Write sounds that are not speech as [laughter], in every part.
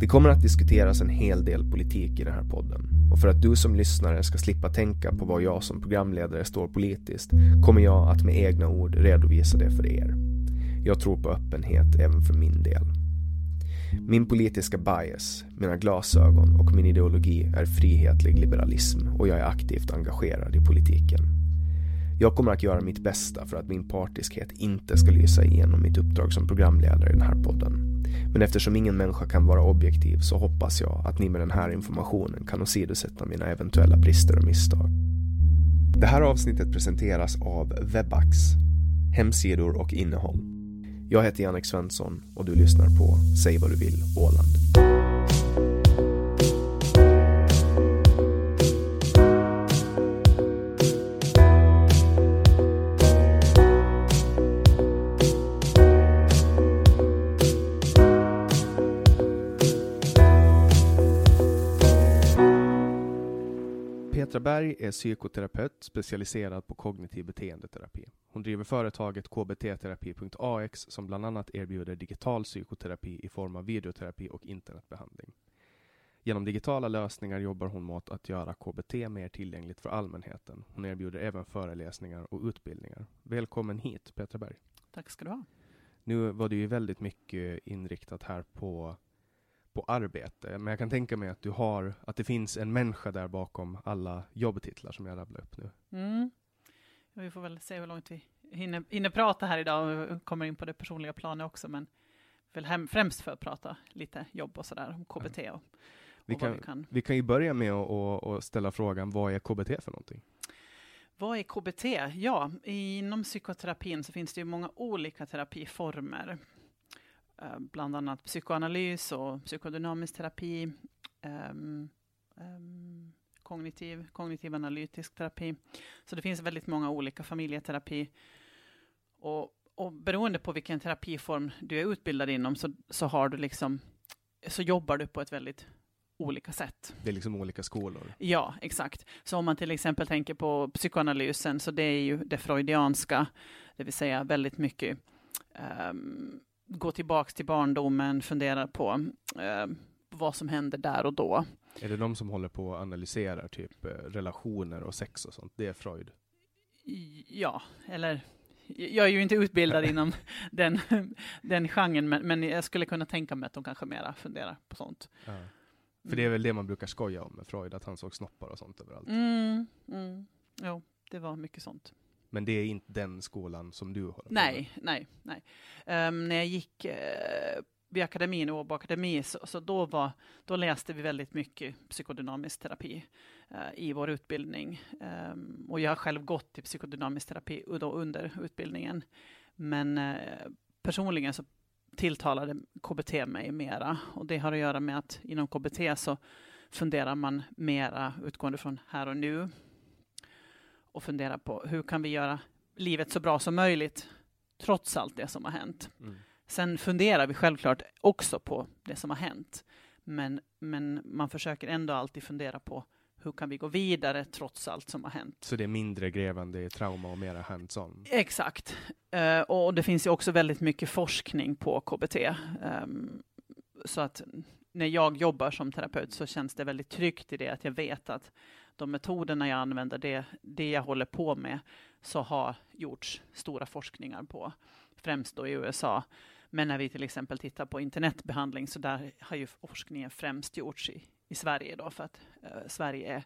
Det kommer att diskuteras en hel del politik i den här podden och för att du som lyssnare ska slippa tänka på vad jag som programledare står politiskt kommer jag att med egna ord redovisa det för er. Jag tror på öppenhet även för min del. Min politiska bias, mina glasögon och min ideologi är frihetlig liberalism och jag är aktivt engagerad i politiken. Jag kommer att göra mitt bästa för att min partiskhet inte ska lysa igenom mitt uppdrag som programledare i den här podden. Men eftersom ingen människa kan vara objektiv så hoppas jag att ni med den här informationen kan åsidosätta mina eventuella brister och misstag. Det här avsnittet presenteras av Webax, hemsidor och innehåll. Jag heter Jannik Svensson och du lyssnar på Säg vad du vill Åland. Petra Berg är psykoterapeut specialiserad på kognitiv beteendeterapi. Hon driver företaget kbtterapi.ax som bland annat erbjuder digital psykoterapi i form av videoterapi och internetbehandling. Genom digitala lösningar jobbar hon mot att göra KBT mer tillgängligt för allmänheten. Hon erbjuder även föreläsningar och utbildningar. Välkommen hit Petra Berg. Tack ska du ha. Nu var det ju väldigt mycket inriktat här på på arbete. Men jag kan tänka mig att du har, att det finns en människa där bakom alla jobbtitlar som jag rabblar upp nu. Mm. Vi får väl se hur långt vi hinner, hinner prata här idag. Vi kommer in på det personliga planet också, men väl hem, främst för att prata lite jobb och sådär, om KBT och, och vi, kan, vi kan. Vi kan ju börja med att ställa frågan, vad är KBT för någonting? Vad är KBT? Ja, inom psykoterapin så finns det ju många olika terapiformer. Eh, bland annat psykoanalys och psykodynamisk terapi, um, um, kognitiv, kognitiv analytisk terapi. Så det finns väldigt många olika familjeterapi. Och, och beroende på vilken terapiform du är utbildad inom så, så har du liksom så jobbar du på ett väldigt olika sätt. Det är liksom olika skolor. Ja, exakt. Så om man till exempel tänker på psykoanalysen, så det är ju det freudianska, det vill säga väldigt mycket um, gå tillbaks till barndomen, fundera på um, vad som händer där och då. Är det de som håller på och analyserar typ eh, relationer och sex och sånt? Det är Freud? Ja, eller jag är ju inte utbildad inom [laughs] den, den genren, men, men jag skulle kunna tänka mig att de kanske mera funderar på sånt. Ja. För det är väl det man brukar skoja om med Freud, att han såg snoppar och sånt överallt. Mm, mm. Jo, det var mycket sånt. Men det är inte den skolan som du håller på Nej, med. nej, nej. Um, när jag gick uh, vid akademin, Åbo akademi, så, så, då, var, då läste vi väldigt mycket psykodynamisk terapi uh, i vår utbildning. Um, och jag har själv gått till psykodynamisk terapi då under utbildningen. Men uh, personligen så tilltalade KBT mig mera. Och det har att göra med att inom KBT så funderar man mera utgående från här och nu. Och funderar på hur kan vi göra livet så bra som möjligt trots allt det som har hänt. Mm. Sen funderar vi självklart också på det som har hänt. Men, men man försöker ändå alltid fundera på hur kan vi gå vidare trots allt som har hänt? Så det är mindre grävande trauma och mera hands-on? Exakt. Uh, och det finns ju också väldigt mycket forskning på KBT. Um, ehm, så att när jag jobbar som terapeut så känns det väldigt tryggt i det att jag vet att de metoderna jag använder, det, det jag håller på med, så har gjorts stora forskningar på, främst då i USA. Men när vi till exempel tittar på internetbehandling, så där har ju forskningen främst gjorts i, i Sverige då, för att eh, Sverige är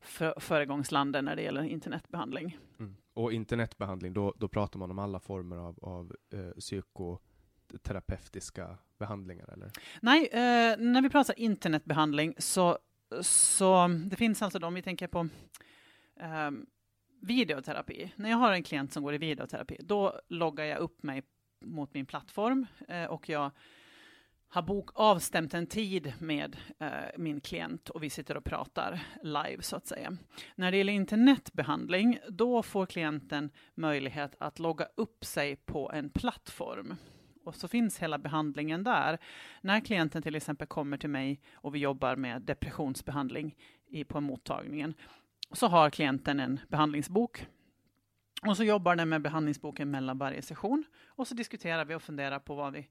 för, föregångslandet när det gäller internetbehandling. Mm. Och internetbehandling, då, då pratar man om alla former av, av eh, psykoterapeutiska behandlingar, eller? Nej, eh, när vi pratar internetbehandling så, så det finns alltså de... vi tänker på eh, videoterapi. När jag har en klient som går i videoterapi, då loggar jag upp mig mot min plattform eh, och jag har bok avstämt en tid med eh, min klient och vi sitter och pratar live så att säga. När det gäller internetbehandling, då får klienten möjlighet att logga upp sig på en plattform. Och så finns hela behandlingen där. När klienten till exempel kommer till mig och vi jobbar med depressionsbehandling i, på mottagningen, så har klienten en behandlingsbok och så jobbar den med behandlingsboken mellan varje session. Och så diskuterar vi och funderar på vad, vi,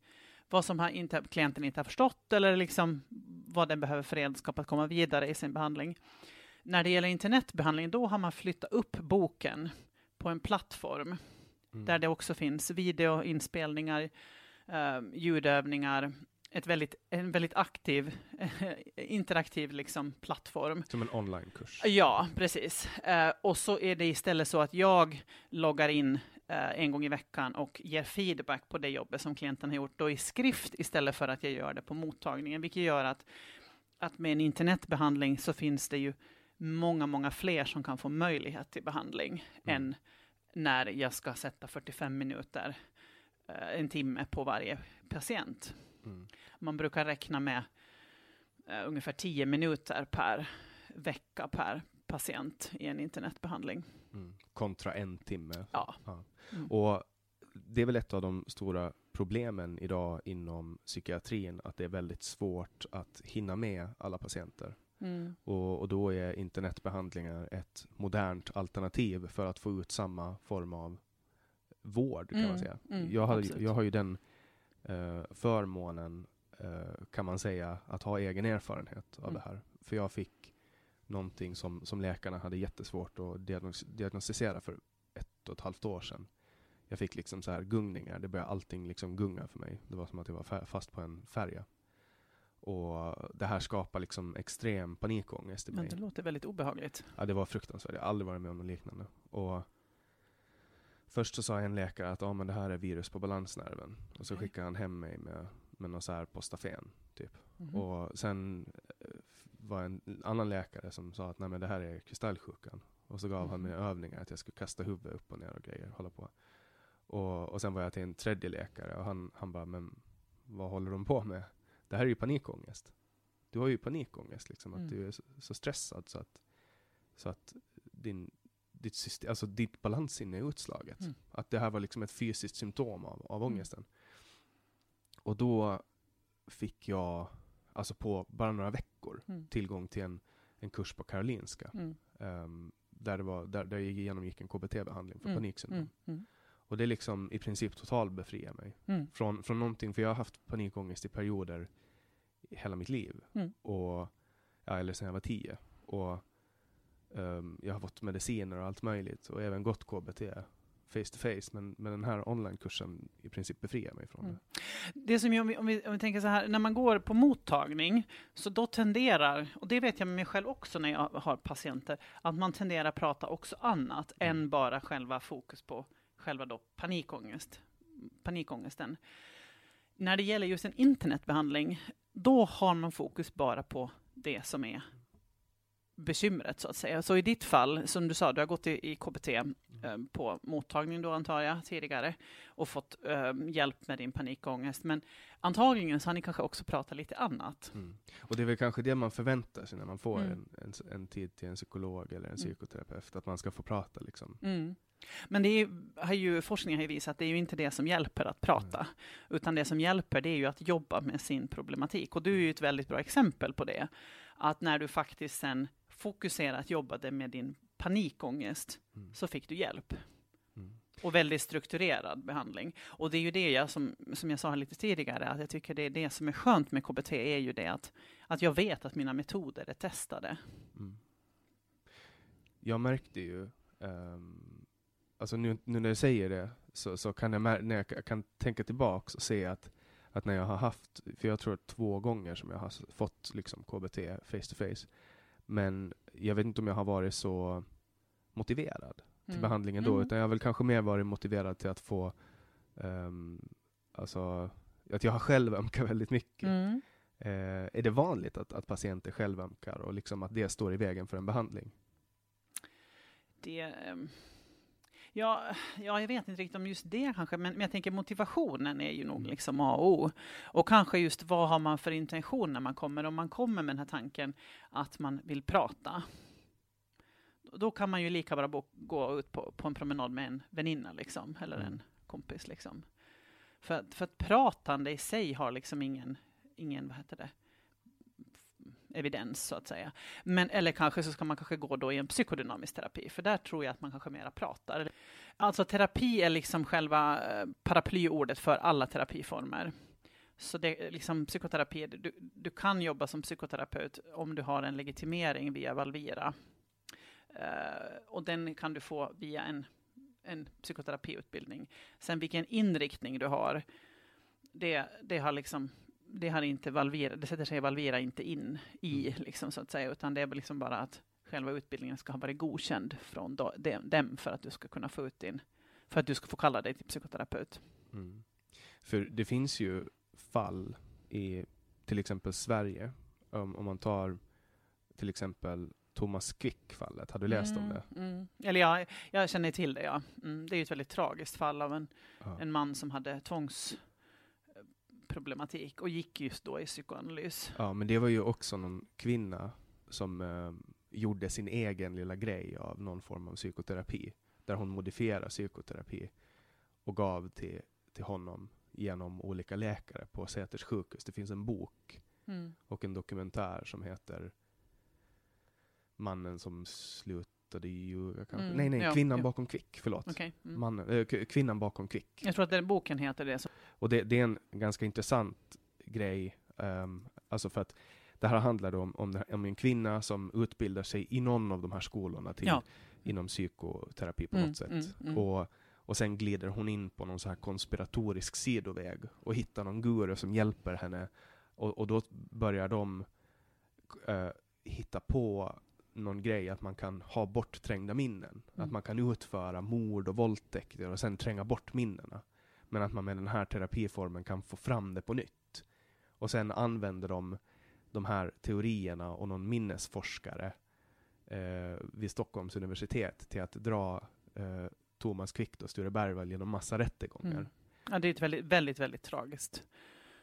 vad som har inte, klienten inte har förstått eller liksom vad den behöver för redskap att komma vidare i sin behandling. När det gäller internetbehandling, då har man flyttat upp boken på en plattform mm. där det också finns videoinspelningar, uh, ljudövningar, ett väldigt, en väldigt aktiv, [laughs] interaktiv liksom, plattform. Som en onlinekurs? Ja, precis. Uh, och så är det istället så att jag loggar in uh, en gång i veckan och ger feedback på det jobbet som klienten har gjort då i skrift istället för att jag gör det på mottagningen, vilket gör att, att med en internetbehandling så finns det ju många, många fler som kan få möjlighet till behandling mm. än när jag ska sätta 45 minuter, en timme på varje patient. Mm. Man brukar räkna med uh, ungefär 10 minuter per vecka per patient i en internetbehandling. Mm. Kontra en timme. Ja. ja. Mm. Och det är väl ett av de stora problemen idag inom psykiatrin, att det är väldigt svårt att hinna med alla patienter. Mm. Och, och, då är internetbehandlingar ett modernt alternativ för att få ut samma form av vård, kan man mm. säga. Mm. jag, har, jag har ju den eh, förmånen, eh, kan man säga, att ha egen erfarenhet av mm. det här. För jag fick någonting som, som läkarna hade jättesvårt att diagnos diagnostisera för ett och ett halvt år sedan. Jag fick liksom så här gungningar, det började allting liksom gunga för mig. Det var som att jag var fast på en färja. Och det här skapar liksom extrem panikångest i mig. Men det låter väldigt obehagligt. Ja, det var fruktansvärt. Jag har aldrig varit med om något liknande. Och Först så sa en läkare att ah, men det här är virus på balansnerven. Och så okay. skickade han hem mig med, med något så här postafen. Typ. Mm -hmm. Och sen eh, var en annan läkare som sa att Nej, men det här är kristallsjukan. Och så gav mm -hmm. han mig övningar att jag skulle kasta huvudet upp och ner och grejer. Hålla på. Och, och sen var jag till en tredje läkare och han, han bara, men vad håller de på med? Det här är ju panikångest. Du har ju panikångest, liksom, att mm. du är så, så, stressad så att, så att din, ditt, system, alltså ditt balanssinne är utslaget. Mm. Att det här var liksom ett fysiskt symptom av, av mm. ångesten. Mm. Och då fick jag alltså på bara några veckor, Mm. tillgång till en, en kurs på Karolinska. Ehm, där, det var, där, där jag genomgick en KBT-behandling för Mm. paniksyndrom. Och det liksom i princip totalt befriar mig från, från någonting, för jag har haft panikångest i perioder hela mitt liv. Och, ja, eller sedan jag var tio. Och ehm, jag har fått mediciner och allt möjligt och även gått KBT face to face. Men, men den här onlinekursen i princip befriar mig från Mm. det. Det som jag, om, vi, om, vi, om vi tänker så här, när man går på mottagning, så då tenderar, och det vet jag med mig själv också när jag har patienter, att man tenderar att prata också annat Mm. än bara själva fokus på själva då panikångest, panikångesten. När det gäller just en internetbehandling, då har man fokus bara på det som är bekymret så att säga. Så i ditt fall, som du sa, du har gått i, i KBT eh, på mottagning då antar jag tidigare och fått eh, hjälp med din panikångest. Men antagligen så har ni kanske också pratat lite annat. Mm. Och det är väl kanske det man förväntar sig när man får Mm. en, en, en tid till en psykolog eller en Mm. psykoterapeut, att man ska få prata liksom. Mm. Men det är, har ju, forskningen har ju visat att det är ju inte det som hjälper att prata, utan det som hjälper det är ju att jobba med sin problematik. Och du är ju ett väldigt bra exempel på det. Att när du faktiskt sen fokuserat jobbade med din panikångest Mm. så fick du hjälp. Mm. Och väldigt strukturerad behandling. Och det är ju det jag, som, som jag sa lite tidigare, att jag tycker det är det som är skönt med KBT, är ju det att, att jag vet att mina metoder är testade. Mm. Jag märkte ju, ehm, alltså nu, nu när jag säger det, så, så kan jag, när jag, jag kan tänka tillbaks och se att, att när jag har haft, för jag tror två gånger som jag har fått liksom KBT face to face, men jag vet inte om jag har varit så motiverad till Mm. behandlingen då, Mm. utan jag har väl kanske mer varit motiverad till att få, ehm, alltså, att jag har självömkat [laughs] väldigt mycket. Mm. Eh, är det vanligt att, att patienter självömkar och liksom att det står i vägen för en behandling? det... ehm, Ja, ja, jag vet inte riktigt om just det kanske, men, men jag tänker motivationen är ju nog Mm. liksom A och O. Och kanske just vad har man för intention när man kommer? Om man kommer med den här tanken att man vill prata, då kan man ju lika bra gå ut på, på en promenad med en väninna liksom, eller Mm. en kompis. Liksom. För, för att pratande i sig har liksom ingen, ingen vad heter det, evidens så att säga. Men, eller kanske så ska man kanske gå då i en psykodynamisk terapi, för där tror jag att man kanske mera pratar. Alltså terapi är liksom själva eh, paraplyordet för alla terapiformer. Så det är liksom psykoterapi, du, du kan jobba som psykoterapeut om du har en legitimering via Valvira. Uh, och den kan du få via en, en psykoterapiutbildning. Sen vilken inriktning du har, det, det har liksom det har inte Valvira, det sätter sig Valvira inte in i, liksom, så att säga, utan det är liksom bara att själva utbildningen ska ha varit godkänd från do, dem, dem för att du ska kunna få ut din, för att du ska få kalla dig till psykoterapeut. Mm. För det finns ju fall i till exempel Sverige, om, om man tar till exempel Thomas Quick-fallet. Har du läst om det? Mm. Eller ja, jag känner till det, ja. Mm. Det är ju ett väldigt tragiskt fall av en, Ja. en man som hade tvångsproblematik och gick just då i psykoanalys. ja, men det var ju också någon kvinna som eh, gjorde sin egen lilla grej av någon form av psykoterapi. Där hon modifierade psykoterapi och gav till, till honom genom olika läkare på Säters sjukhus. Det finns en bok Mm. och en dokumentär som heter Mannen som slutade ljuga kanske? Mm, Nej, nej, ja, Kvinnan ja. bakom Kvick, förlåt. Okej. Mm. Mannen, äh, kvinnan bakom Kvick. Jag tror att den boken heter det. Så. Och det, det är en ganska intressant grej, ehm, alltså för att det här handlar om, om, om en kvinna som utbildar sig i någon av de här skolorna till, Ja. inom psykoterapi på Mm, något sätt. mm, mm. Och, och sen glider hon in på någon så här konspiratorisk sidoväg och hittar någon guru som hjälper henne. Och, och då börjar de eh, hitta på någon grej att man kan ha bortträngda minnen. Mm. Att man kan utföra mord och våldtäkter och sen tränga bort minnena. Men att man med den här terapiformen kan få fram det på nytt. Och sen använder de de här teorierna och någon minnesforskare eh, vid Stockholms universitet till att dra eh, Thomas Quick och Sture Bergvall genom massa rättegångar. Mm. Ja, det är ett väldigt, väldigt, väldigt tragiskt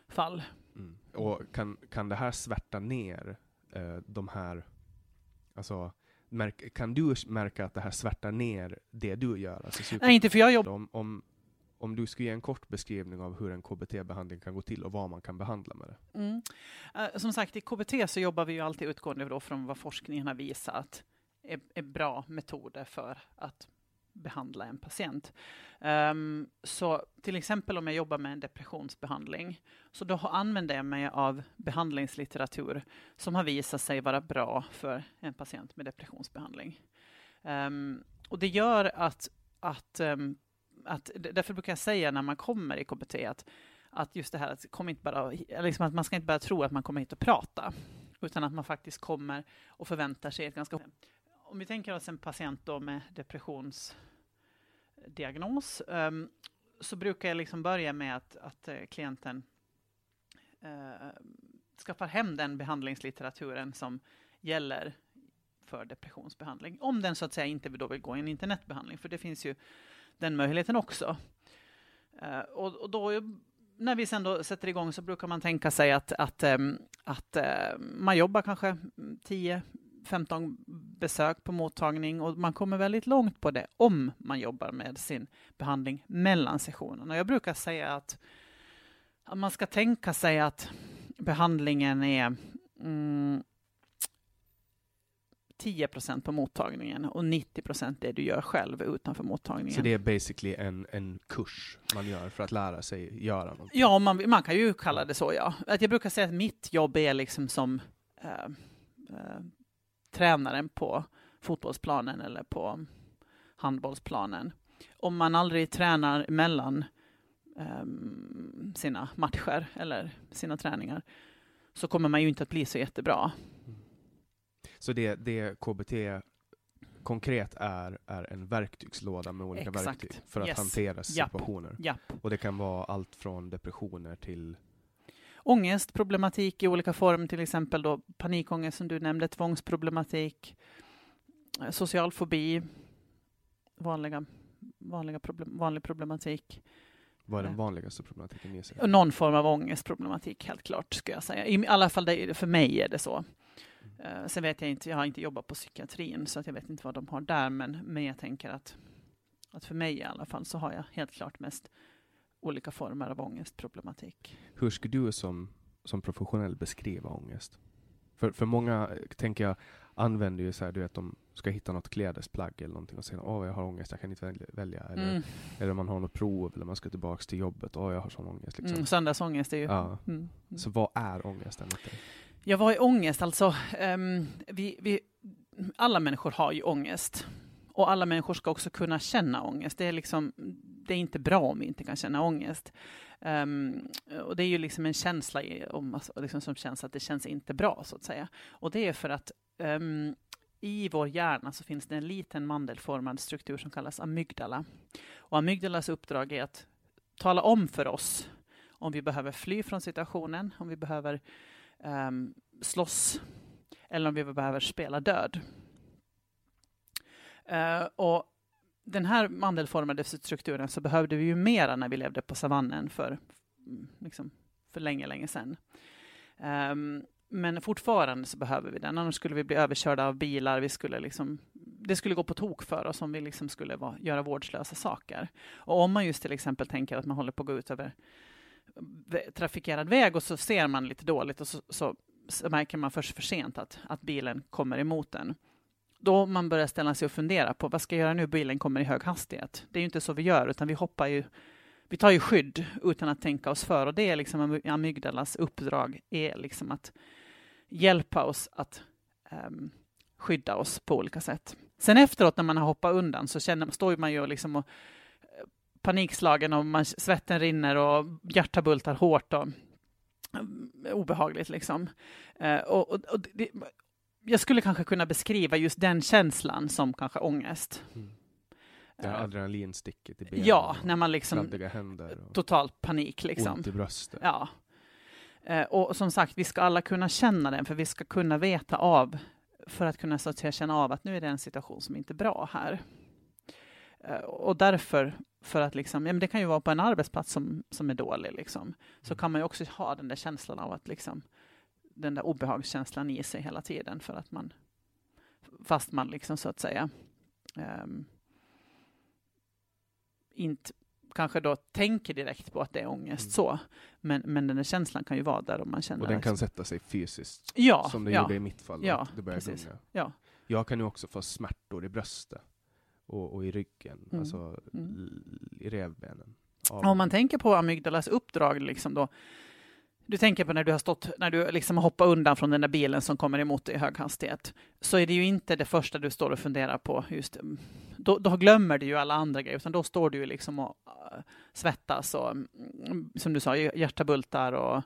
fall. Mm. Och kan, kan det här svärta ner eh, de här, alltså, märk, kan du märka att det här svärtar ner det du gör? Alltså, Nej, inte för jag jobbar om, om, om du skulle ge en kort beskrivning av hur en KBT-behandling kan gå till och vad man kan behandla med det. Mm. Eh, som sagt, i KBT så jobbar vi ju alltid utgående då från vad forskningen har visat är, är bra metoder för att behandla en patient. Um, så till exempel om jag jobbar med en depressionsbehandling, så då använder jag mig av behandlingslitteratur som har visat sig vara bra för en patient med depressionsbehandling. Um, och det gör att, att, um, att, därför brukar jag säga när man kommer i KBT att, att just det här att, kom inte bara, liksom att man ska inte bara tro att man kommer hit och prata, utan att man faktiskt kommer och förväntar sig ett ganska om vi tänker oss en patient då med depressionsdiagnos, um, så brukar jag liksom börja med att, att eh, klienten uh, skaffar hem den behandlingslitteraturen som gäller för depressionsbehandling. Om den så att säga inte då vill gå i en internetbehandling, för det finns ju den möjligheten också. Uh, och, och, då, när vi sen då sätter igång så brukar man tänka sig att, att, um, att uh, man jobbar kanske 10 15 besök på mottagning och man kommer väldigt långt på det om man jobbar med sin behandling mellan sessionerna. Jag brukar säga att, att man ska tänka sig att behandlingen är mm, 10 procent på mottagningen och 90 procent det du gör själv utanför mottagningen. Så det är basically en, en kurs man gör för att lära sig göra någonting? Ja, man, man kan ju kalla det så, ja. Att jag brukar säga att mitt jobb är liksom som äh, äh, tränaren på fotbollsplanen eller på handbollsplanen. Om man aldrig tränar mellan um, sina matcher eller sina träningar så kommer man ju inte att bli så jättebra. Så det, det KBT konkret är, är en verktygslåda med olika Exakt. verktyg för att yes. hantera situationer. Japp. Och det kan vara allt från depressioner till ångestproblematik i olika form, till exempel då panikångest som du nämnde, tvångsproblematik, social fobi, vanliga, vanliga problem, vanlig problematik. Vad är den eh. vanligaste problematiken ni ser? Någon form av ångestproblematik, helt klart, skulle jag säga. I alla fall det, för mig är det så. Mm. Sen vet jag inte, jag har inte jobbat på psykiatrin, så att jag vet inte vad de har där, men, men jag tänker att, att för mig i alla fall så har jag helt klart mest olika former av ångestproblematik. Hur skulle du som, som professionell beskriva ångest? För, för många, tänker jag, använder ju så här, du vet, de ska hitta något klädesplagg eller någonting och säger åh, jag har ångest, jag kan inte välja. Eller, mm. eller man har något prov eller man ska tillbaka till jobbet, åh, jag har sån ångest. Liksom. Mm, söndagsångest är ju... Ja. Mm. mm. Så vad är ångesten? Ja, vad är ångest? Alltså, um, vi, vi, alla människor har ju ångest. Och alla människor ska också kunna känna ångest. Det är, liksom, det är inte bra om vi inte kan känna ångest. Um, och det är ju liksom en känsla i, om, liksom, som känns att det känns inte bra, så att säga. Och det är för att um, i vår hjärna så finns det en liten mandelformad struktur som kallas amygdala. Och amygdalas uppdrag är att tala om för oss om vi behöver fly från situationen, om vi behöver um, slåss eller om vi behöver spela död. Uh, och den här mandelformade strukturen så behövde vi ju mera när vi levde på savannen för, liksom, för länge, länge sedan. Um, men fortfarande så behöver vi den, annars skulle vi bli överkörda av bilar. Vi skulle liksom, det skulle gå på tok för oss om vi liksom skulle vara, göra vårdslösa saker. Och om man just till exempel tänker att man håller på att gå ut över trafikerad väg och så ser man lite dåligt och så, så, så märker man först för sent att, att bilen kommer emot en då man börjar ställa sig och fundera på vad ska jag göra nu? Bilen kommer i hög hastighet. Det är ju inte så vi gör, utan vi hoppar ju. Vi tar ju skydd utan att tänka oss för och det är liksom amygdalas uppdrag är liksom att hjälpa oss att um, skydda oss på olika sätt. Sen efteråt när man har hoppat undan så känner, står man ju liksom och panikslagen och man, svetten rinner och hjärtat bultar hårt och eh, obehagligt liksom. Uh, och, och, och det, jag skulle kanske kunna beskriva just den känslan som kanske ångest. Mm. Det här adrenalinsticket i benen. Ja, när man liksom... händer. Totalt panik liksom. Ont i bröstet. Ja. Eh, och som sagt, vi ska alla kunna känna den, för vi ska kunna veta av, för att kunna så att säga känna av att nu är det en situation som inte är bra här. Eh, och därför, för att liksom, ja, men det kan ju vara på en arbetsplats som, som är dålig, liksom, så mm. kan man ju också ha den där känslan av att liksom, den där obehagskänslan i sig hela tiden för att man, fast man liksom så att säga um, inte kanske då tänker direkt på att det är ångest Mm. så. Men, men den där känslan kan ju vara där om man känner Och den kan sätta sig fysiskt, Ja, som det ja, gjorde i mitt fall. Ja, det började precis. gunga. ja. Jag kan ju också få smärtor i bröstet och, och i ryggen, Mm. alltså Mm. i revbenen. Av- Om man tänker på amygdalas uppdrag, liksom då, du tänker på när du har stått, när du liksom har hoppat undan från den där bilen som kommer emot dig i hög hastighet, så är det ju inte det första du står och funderar på. Just, mm, då, då glömmer du ju alla andra grejer, utan då står du ju liksom och äh, svettas och, mm, som du sa, hjärta bultar och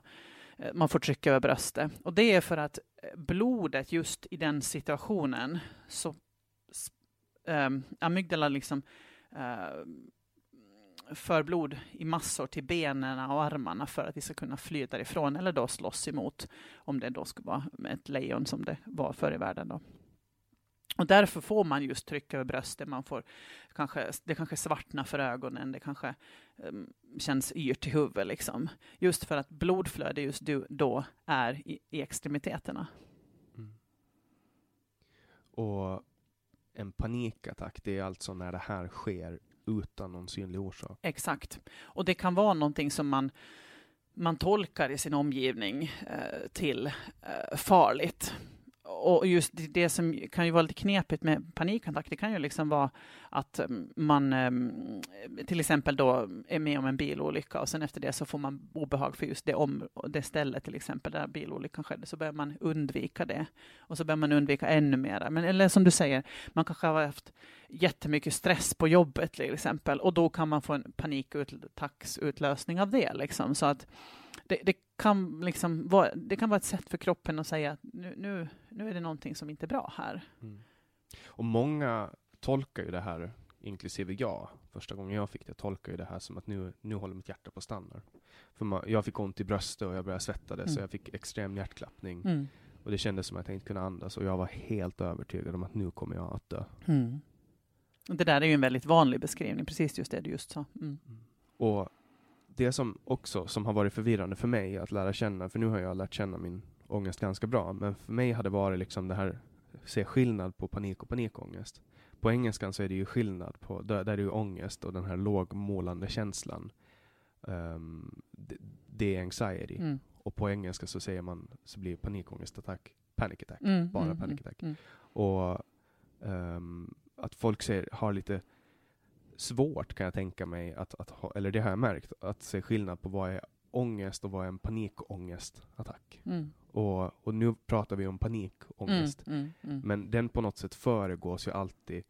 eh, man får trycka över bröstet. Och det är för att eh, blodet just i den situationen, så s- amygdala liksom eh, äh, för blod i massor till benen och armarna för att vi ska kunna fly därifrån eller då slåss emot om det då skulle vara med ett lejon som det var förr i världen. Då. Och därför får man just tryck över bröstet, man får kanske, det kanske svartnar för ögonen, det kanske um, känns yrt i huvudet. Liksom. Just för att blodflöde just du, då är i, i extremiteterna. Mm. Och en panikattack, det är alltså när det här sker utan någon synlig orsak. Exakt. Och det kan vara någonting som man, man tolkar i sin omgivning eh, till eh, farligt. Och just det, som kan ju vara lite knepigt med panikattack, det kan ju liksom vara att eh, man eh, till exempel då är med om en bilolycka och sen efter det så får man obehag för just det, om, det stället till exempel där bilolyckan skedde, så börjar man undvika det. Och så börjar man undvika ännu mer. Men eller som du säger, man kanske har haft jättemycket stress på jobbet till exempel och då kan man få en panikattacksutlösning av det. Liksom. Så att det, det, kan liksom vara, det kan vara ett sätt för kroppen att säga att nu, nu, nu är det någonting som inte är bra här. Mm. Och många tolkar ju det här, inklusive jag, första gången jag fick det, tolkar ju det här som att nu, nu håller mitt hjärta på att stanna. För man, jag fick ont i bröstet och jag började svettades, så Mm. jag fick extrem hjärtklappning. Mm. Och det kändes som att jag inte kunde andas och jag var helt övertygad om att nu kommer jag att dö. Mm. Det där är ju en väldigt vanlig beskrivning, precis just det du just sa. Mm. Och det som också som har varit förvirrande för mig att lära känna, för nu har jag lärt känna min ångest ganska bra, men för mig har det varit liksom det här, se skillnad på panik och panikångest. På engelskan så är det ju skillnad på, där, där är ju ångest och den här lågmålande känslan. Um, det, det är anxiety. Mm. Och på engelska så säger man, så blir panikångestattack panic attack. Mm. bara mm, panic attack. mm, Och ehm, att folk ser, har lite svårt kan jag tänka mig, att, att ha, eller det har jag märkt, att se skillnad på vad är ångest och vad är en panikångestattack. Mm. Och, och nu pratar vi om panikångest. Mm. Mm. Men den på något sätt föregås ju alltid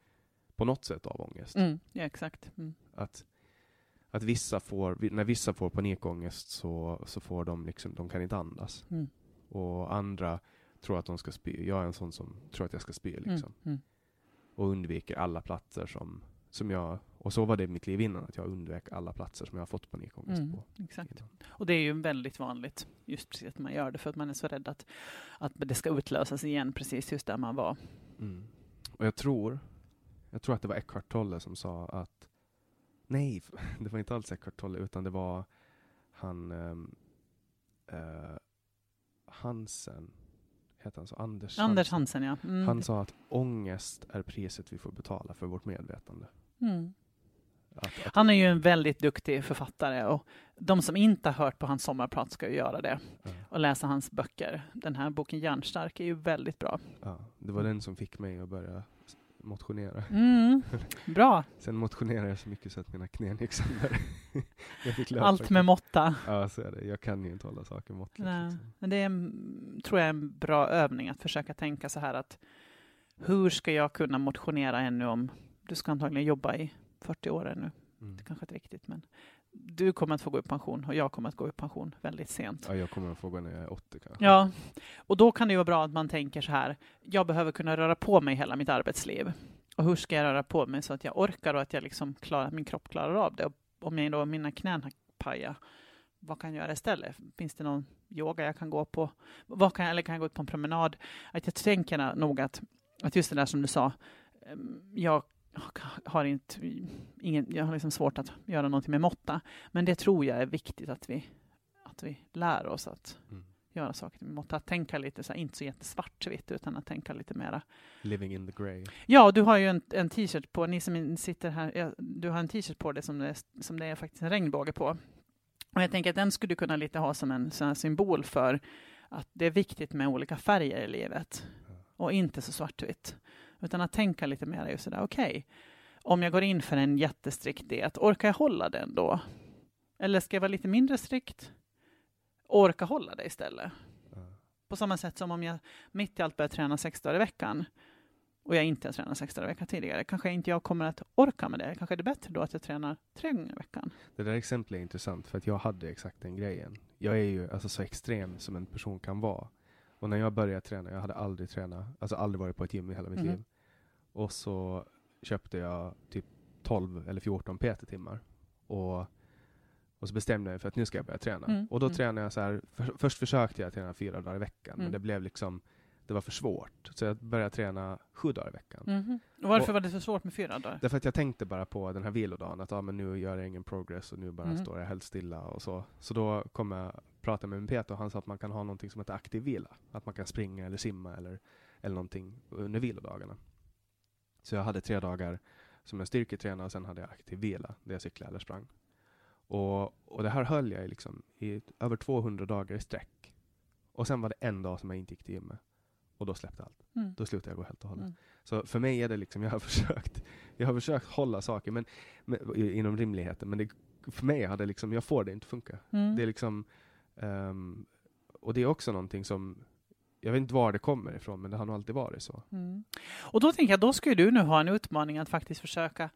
på något sätt av ångest. Mm. Ja, exakt. Mm. Att, att vissa får, när vissa får panikångest så, så får de liksom, de kan inte andas. Mm. Och andra tror att de ska spy. Jag är en sån som tror att jag ska spy liksom. Mm. Mm. och undviker alla platser som, som jag, och så var det mitt liv innan, att jag undvek alla platser som jag har fått panikångest Mm. på. Exakt. innan. Och det är ju väldigt vanligt, just precis att man gör det, för att man är så rädd att, att det ska utlösas igen, precis just där man var. Mm. Och jag tror, jag tror att det var Eckhart Tolle som sa att, nej, [laughs] det var inte alls Eckhart Tolle, utan det var han, um, Hansen, heter han så? Anders, Anders Hansen, ja. Mm. Han sa att ångest är priset vi får betala för vårt medvetande. Mm. Att, att, Han är ju en väldigt duktig författare och de som inte har hört på hans sommarprat ska ju göra det ja, och läsa hans böcker. Den här boken Järnstark är ju väldigt bra. ja, det var den som fick mig att börja motionera. Mm. [laughs] Bra! Sen motionerade jag så mycket så att mina knän gick sönder. Allt med måtta. Ja, så är det. Jag kan ju inte hålla saker måttligt. Liksom. Men det är, en- tror jag, är en bra övning att försöka tänka så här att hur ska jag kunna motionera ännu om du ska antagligen jobba i 40 år ännu. Mm. Det kanske inte är riktigt, men du kommer att få gå i pension och jag kommer att gå i pension väldigt sent. Ja, jag kommer att få gå när jag är 80 kanske. Ja, och då kan det ju vara bra att man tänker så här. Jag behöver kunna röra på mig hela mitt arbetsliv. Och hur ska jag röra på mig så att jag orkar och att jag liksom klarar, min kropp klarar av det? Och om jag då, mina knän har pajat, vad kan jag göra istället? Finns det någon yoga jag kan gå på? Vad kan jag, eller kan jag gå ut på en promenad? Att jag tänker nog att, att just det där som du sa, em, jag har inte, ingen, jag har liksom svårt att göra någonting med måtta. Men det tror jag är viktigt att vi, att vi lär oss att Mm. göra saker med måtta. Att tänka lite så här, inte så jättesvartvitt, utan att tänka lite mera. Living in the grey. Ja, du har ju en, en t-shirt på, ni som sitter här, du har en t-shirt på dig som det, som det är faktiskt en regnbåge på. Och jag tänker att den skulle du kunna lite ha som en sån symbol för att det är viktigt med olika färger i livet och inte så svartvitt. Utan att tänka lite mer just sådär, okej, okay, om jag går in för en jättestrikt diet, orkar jag hålla den då? Eller ska jag vara lite mindre strikt? Orka hålla det istället? På samma sätt som om jag mitt i allt börjar träna sex dagar i veckan och jag inte har tränat sex dagar i veckan tidigare, kanske inte jag kommer att orka med det. Kanske är det bättre då att jag tränar tre gånger i veckan. Det där exemplet är intressant för att jag hade exakt den grejen. Jag är ju alltså så extrem som en person kan vara. Och när jag började träna, jag hade aldrig tränat, alltså aldrig varit på ett gym i hela mitt mm. liv. Och så köpte jag typ 12 eller 14 PT-timmar. Och, och så bestämde jag mig för att nu ska jag börja träna. Mm. Och då mm. tränade jag så här, för, först försökte jag träna fyra dagar i veckan, men mm. det blev liksom det var för svårt. Så jag började träna sju dagar i veckan. Mm och varför och, var det så svårt med fyra dagar? Därför att jag tänkte bara på den här vilodagen, att ah, men nu gör jag ingen progress och nu bara mm. står jag helt stilla och så. Så då kom jag prata med min Peter och han sa att man kan ha någonting som heter aktiv vila. Att man kan springa eller simma eller, eller någonting under vilodagarna. Så jag hade tre dagar som jag styrketränade och sen hade jag aktiv vila, där jag cyklade eller sprang. Och, och det här höll jag liksom i över 200 dagar i sträck. Och sen var det en dag som jag inte gick till gymmet. Och då släppte allt. Mm. Då slutade jag gå helt och hållet. Mm. Så för mig är det liksom, jag har [laughs] försökt, jag har försökt hålla saker men, men inom rimligheten, men det, för mig hade liksom, jag får det inte funka. Mm. Det är liksom, um, och det är också någonting som jag vet inte var det kommer ifrån, men det har nog alltid varit så. Mm. Och då tänker jag, då skulle du nu ha en utmaning att faktiskt försöka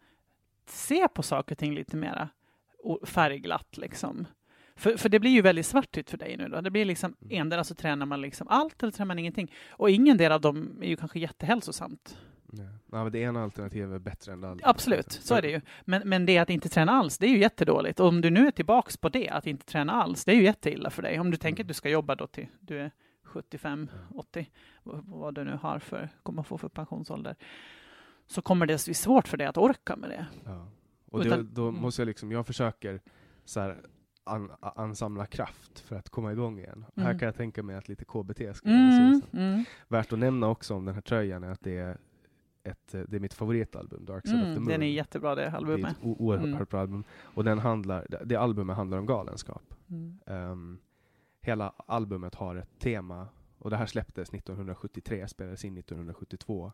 se på saker och ting lite mera färgglatt liksom. För, för det blir ju väldigt svartvitt för dig nu då. Det blir liksom, mm. endera så tränar man liksom allt eller tränar man ingenting. Och ingen del av dem är ju kanske jättehälsosamt. Ja. Ja, men det ena alternativet är bättre än det andra. Absolut, så är det ju. Men, men det att inte träna alls, det är ju jättedåligt. Och om du nu är tillbaks på det, att inte träna alls, det är ju jätteilla för dig. Om du tänker att du ska jobba då till du är 75, 80, vad du nu har för, kommer få för pensionsålder, så kommer det bli svårt för dig att orka med det. Ja. Och Utan, det, då mm. måste jag liksom, jag försöker så här, an, ansamla kraft för att komma igång igen. Mm. Här kan jag tänka mig att lite KBT skulle mm. mm. Värt att nämna också om den här tröjan är att det är ett, det är mitt favoritalbum, Dark Side mm, of the Moon. Den är jättebra det albumet. Det är ett oerhört mm. bra album. Och den handlar, det albumet handlar om galenskap. Um, hela albumet har ett tema, och det här släpptes 1973, spelades in 1972,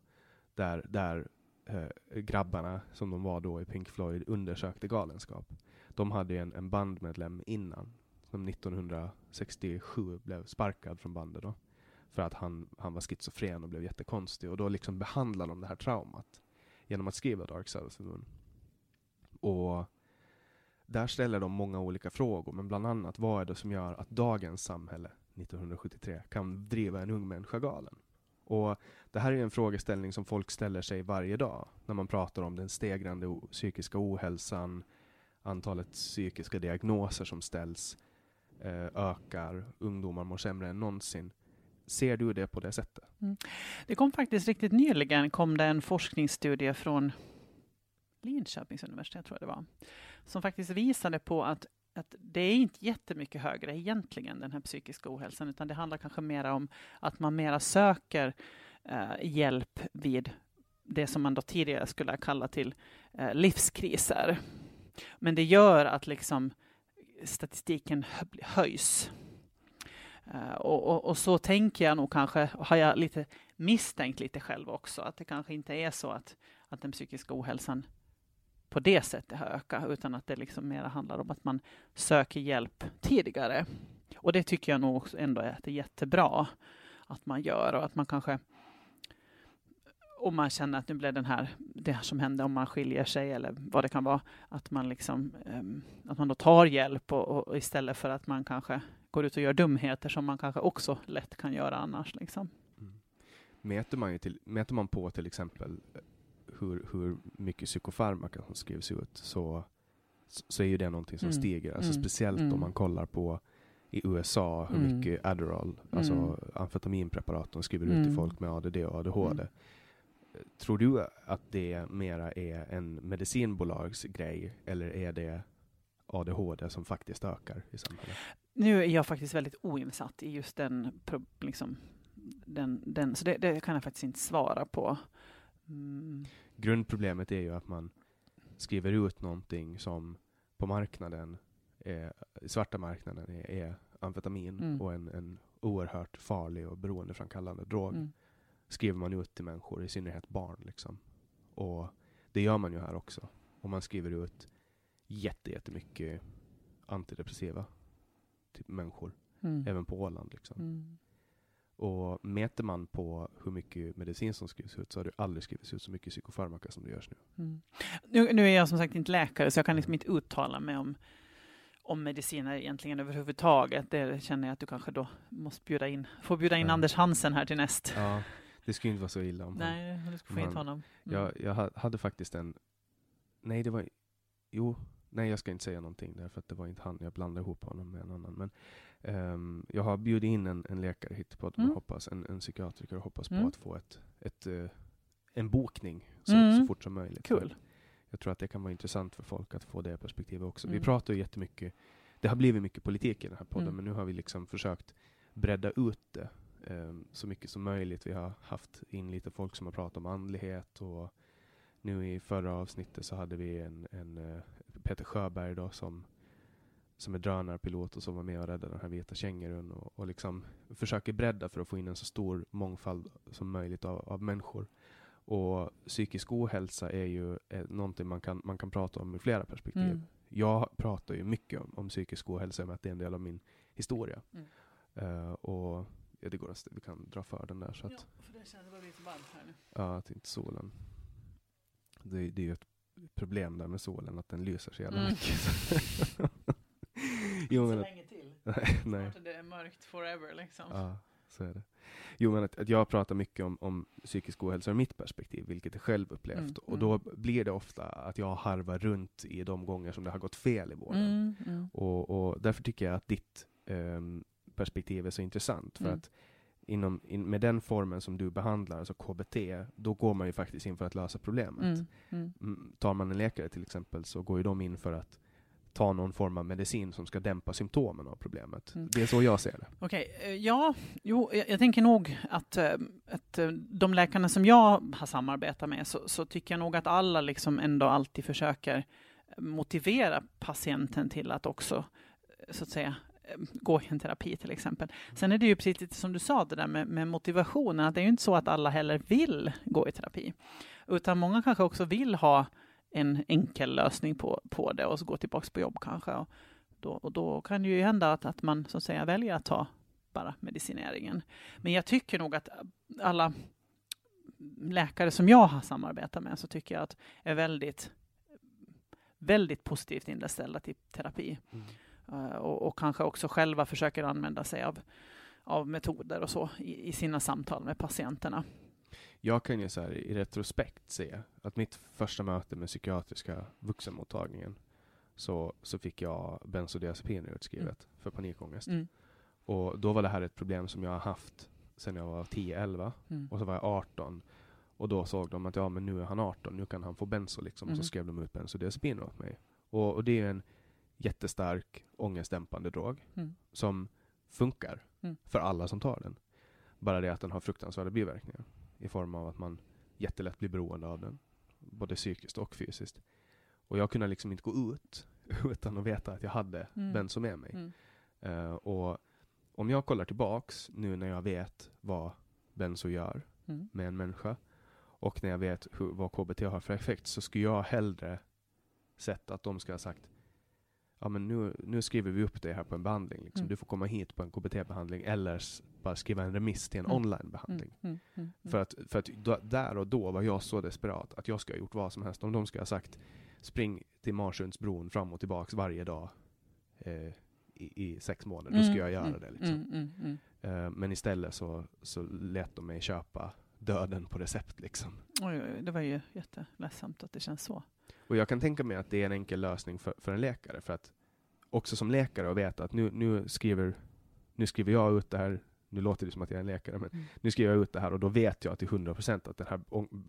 där, där eh, grabbarna, som de var då i Pink Floyd, undersökte galenskap de hade en, en bandmedlem innan, som 1967 blev sparkad från bandet då, för att han, han var schizofren och blev jättekonstig. Och då liksom behandlade de det här traumat genom att skriva Dark Side of the Moon. Och där ställer de många olika frågor, men bland annat vad är det som gör att dagens samhälle 1973 kan driva en ung människa galen? Och det här är en frågeställning som folk ställer sig varje dag när man pratar om den stegrande psykiska ohälsan, antalet psykiska diagnoser som ställs eh, ökar, ungdomar mår sämre än någonsin. Ser du det på det sättet? Mm. Det kom faktiskt riktigt nyligen kom det en forskningsstudie från Linköpings universitet, tror jag det var, som faktiskt visade på att att det är inte jättemycket högre egentligen, den här psykiska ohälsan, utan det handlar kanske mer om att man mera söker eh, hjälp vid det som man då tidigare skulle kalla till eh, livskriser. Men det gör att liksom statistiken höjs. Eh, och, och, och, så tänker jag nog kanske, har jag lite misstänkt lite själv också, att det kanske inte är så att, att den psykiska ohälsan på det sättet har ökat, utan att det liksom mer handlar om att man söker hjälp tidigare. Och det tycker jag nog ändå är, det är jättebra att man gör och att man kanske om man känner att nu blev den här, det här som hände om man skiljer sig eller vad det kan vara, att man liksom, um, att man då tar hjälp och, och, istället för att man kanske går ut och gör dumheter som man kanske också lätt kan göra annars. Liksom. Mm. Mäter, man till, mäter man på till exempel eh, hur, hur mycket psykofarmaka som skrivs ut så, så är ju det någonting som mm. stiger. Alltså mm. Speciellt om mm. man kollar på i USA hur mm. mycket Adderall, alltså mm. amfetaminpreparat de skriver ut till folk med ADD och ADHD. Tror du att det mera är en medicinbolagsgrej eller är det ADHD som faktiskt ökar i samhället? Nu är jag faktiskt väldigt oinsatt i just den, liksom, den, den så det, det, kan jag faktiskt inte svara på. Mm. Grundproblemet är ju att man skriver ut någonting som på marknaden, är, svarta marknaden, är, är amfetamin Mm. och en, en oerhört farlig och beroendeframkallande drog, Mm. skriver man ut till människor, i synnerhet barn. Liksom. Och det gör man ju här också. Och man skriver ut jätte, jättemycket antidepressiva till människor, Mm. även på Åland. Liksom. Mm. Och mäter man på hur mycket medicin som skrivs ut så har det aldrig skrivits ut så mycket psykofarmaka som det görs nu. Mm. Nu, nu är jag som sagt inte läkare, så jag kan liksom inte uttala mig om, om mediciner egentligen överhuvudtaget. Det känner jag att du kanske då måste bjuda in, får bjuda in. Anders Hansen här till näst. Ja, det skulle inte vara så illa om Nej, du ska få hit honom. Mm. Jag, jag ha- hade faktiskt en... Nej, det var... Jo, nej jag ska inte säga någonting därför att det var inte han. Jag blandade ihop honom med en annan. Men ehm, jag har bjudit in en, en läkare hit på podden Mm. och hoppas, en, en psykiatriker och hoppas Mm. på att få ett, ett, eh, en bokning så, Mm. så fort som möjligt. Kul. För Jag tror att det kan vara intressant för folk att få det perspektivet också. Vi Mm. pratar ju jättemycket, det har blivit mycket politik i den här podden, Mm. men nu har vi liksom försökt bredda ut det ehm, så mycket som möjligt. Vi har haft in lite folk som har pratat om andlighet och nu i förra avsnittet så hade vi en, en eh, Peter Sjöberg då som, som är drönarpilot och som var med och räddade den här vita kängurun och, och liksom försöker bredda för att få in en så stor mångfald som möjligt av, av människor. Och psykisk ohälsa är ju eh, någonting man kan, man kan prata om i flera perspektiv. Mm. Jag pratar ju mycket om, om psykisk ohälsa med att det är en del av min historia. Mm. Eh, och ja, det går att, vi kan dra för den där så att, för det känns bara lite varmt här nu. ja, att inte solen. Det, det är ju ett problem där med solen, att den lyser så jävla Mm. mycket. [laughs] jo, men att, länge till. nej, [laughs] nej. Snart är det mörkt forever liksom. Ja, så är det. Jo, men att, att jag pratar mycket om, om psykisk ohälsa ur mitt perspektiv, vilket är självupplevt. Mm, Och då blir det ofta att jag harvar runt i de gånger som det har gått fel i vården. Mm, mm. Och, och därför tycker jag att ditt ehm, perspektiv är så intressant. För Mm. att inom, in, med den formen som du behandlar, alltså KBT, då går man ju faktiskt in för att lösa problemet. Mm, mm. Mm, Tar man en läkare till exempel så går ju de in för att ta någon form av medicin som ska dämpa symptomen av problemet. Mm. Det är så jag ser det. Okej, eh, ja, jo, jag, jag tänker nog att, eh, att eh, de läkarna som jag har samarbetat med så, så tycker jag nog att alla liksom ändå alltid försöker motivera patienten till att också, så att säga, Eh, gå i en terapi till exempel. Sen är det ju precis lite som du sa, det där med, med motivationen, att det är ju inte så att alla heller vill gå i terapi, utan många kanske också vill ha en enkel lösning på, på det och så gå tillbaka på jobb kanske. Och då, och då kan det ju hända att, att man så att säga väljer att ta bara medicineringen. Men jag tycker nog att alla läkare som jag har samarbetat med så tycker jag att är väldigt, väldigt positivt inställda till terapi. Mm och, och kanske också själva försöker använda sig av, av metoder och så i, i sina samtal med patienterna. Jag kan ju så här, i retrospekt se att mitt första möte med psykiatriska vuxenmottagningen så, så fick jag bensodiazepiner utskrivet för panikångest. Mm. Och då var det här ett problem som jag har haft sedan jag var 10-11 Mm. och så var jag 18 och då såg de att ja men nu är han 18, nu kan han få benzo liksom. Och Mm. så skrev de ut bensodiazepiner åt mig. Och, och det är en jättestark ångestdämpande drog Mm. som funkar Mm. för alla som tar den. Bara det att den har fruktansvärda biverkningar i form av att man jättelätt blir beroende av den, både psykiskt och fysiskt. Och jag kunde liksom inte gå ut [laughs] utan att veta att jag hade Mm. benzo med mig. Mm. Eh, och om jag kollar tillbaks nu när jag vet vad benzo gör Mm. med en människa och när jag vet hur, vad KBT har för effekt så skulle jag hellre sett att de ska ha sagt ja men nu, nu skriver vi upp det här på en behandling. Liksom. Mm. Du får komma hit på en KBT-behandling eller bara skriva en remiss till en Mm. online-behandling. Mm. Mm. Mm. För att, för att då, där och då var jag så desperat att jag skulle ha gjort vad som helst. Om de skulle ha sagt spring till Marsundsbron fram och tillbaks varje dag eh, i, i sex månader, då skulle jag göra mm, det. Liksom. Mm. Mm. Mm. Eh, men istället så, så lät de mig köpa döden på recept. Liksom. Oj, oj, det var ju jätteledsamt att det känns så. Och jag kan tänka mig att det är en enkel lösning för, för en läkare. För att också som läkare att veta att nu, nu, skriver, nu skriver jag ut det här, nu låter det som att jag är en läkare, men Mm. nu skriver jag ut det här och då vet jag till 100% att den här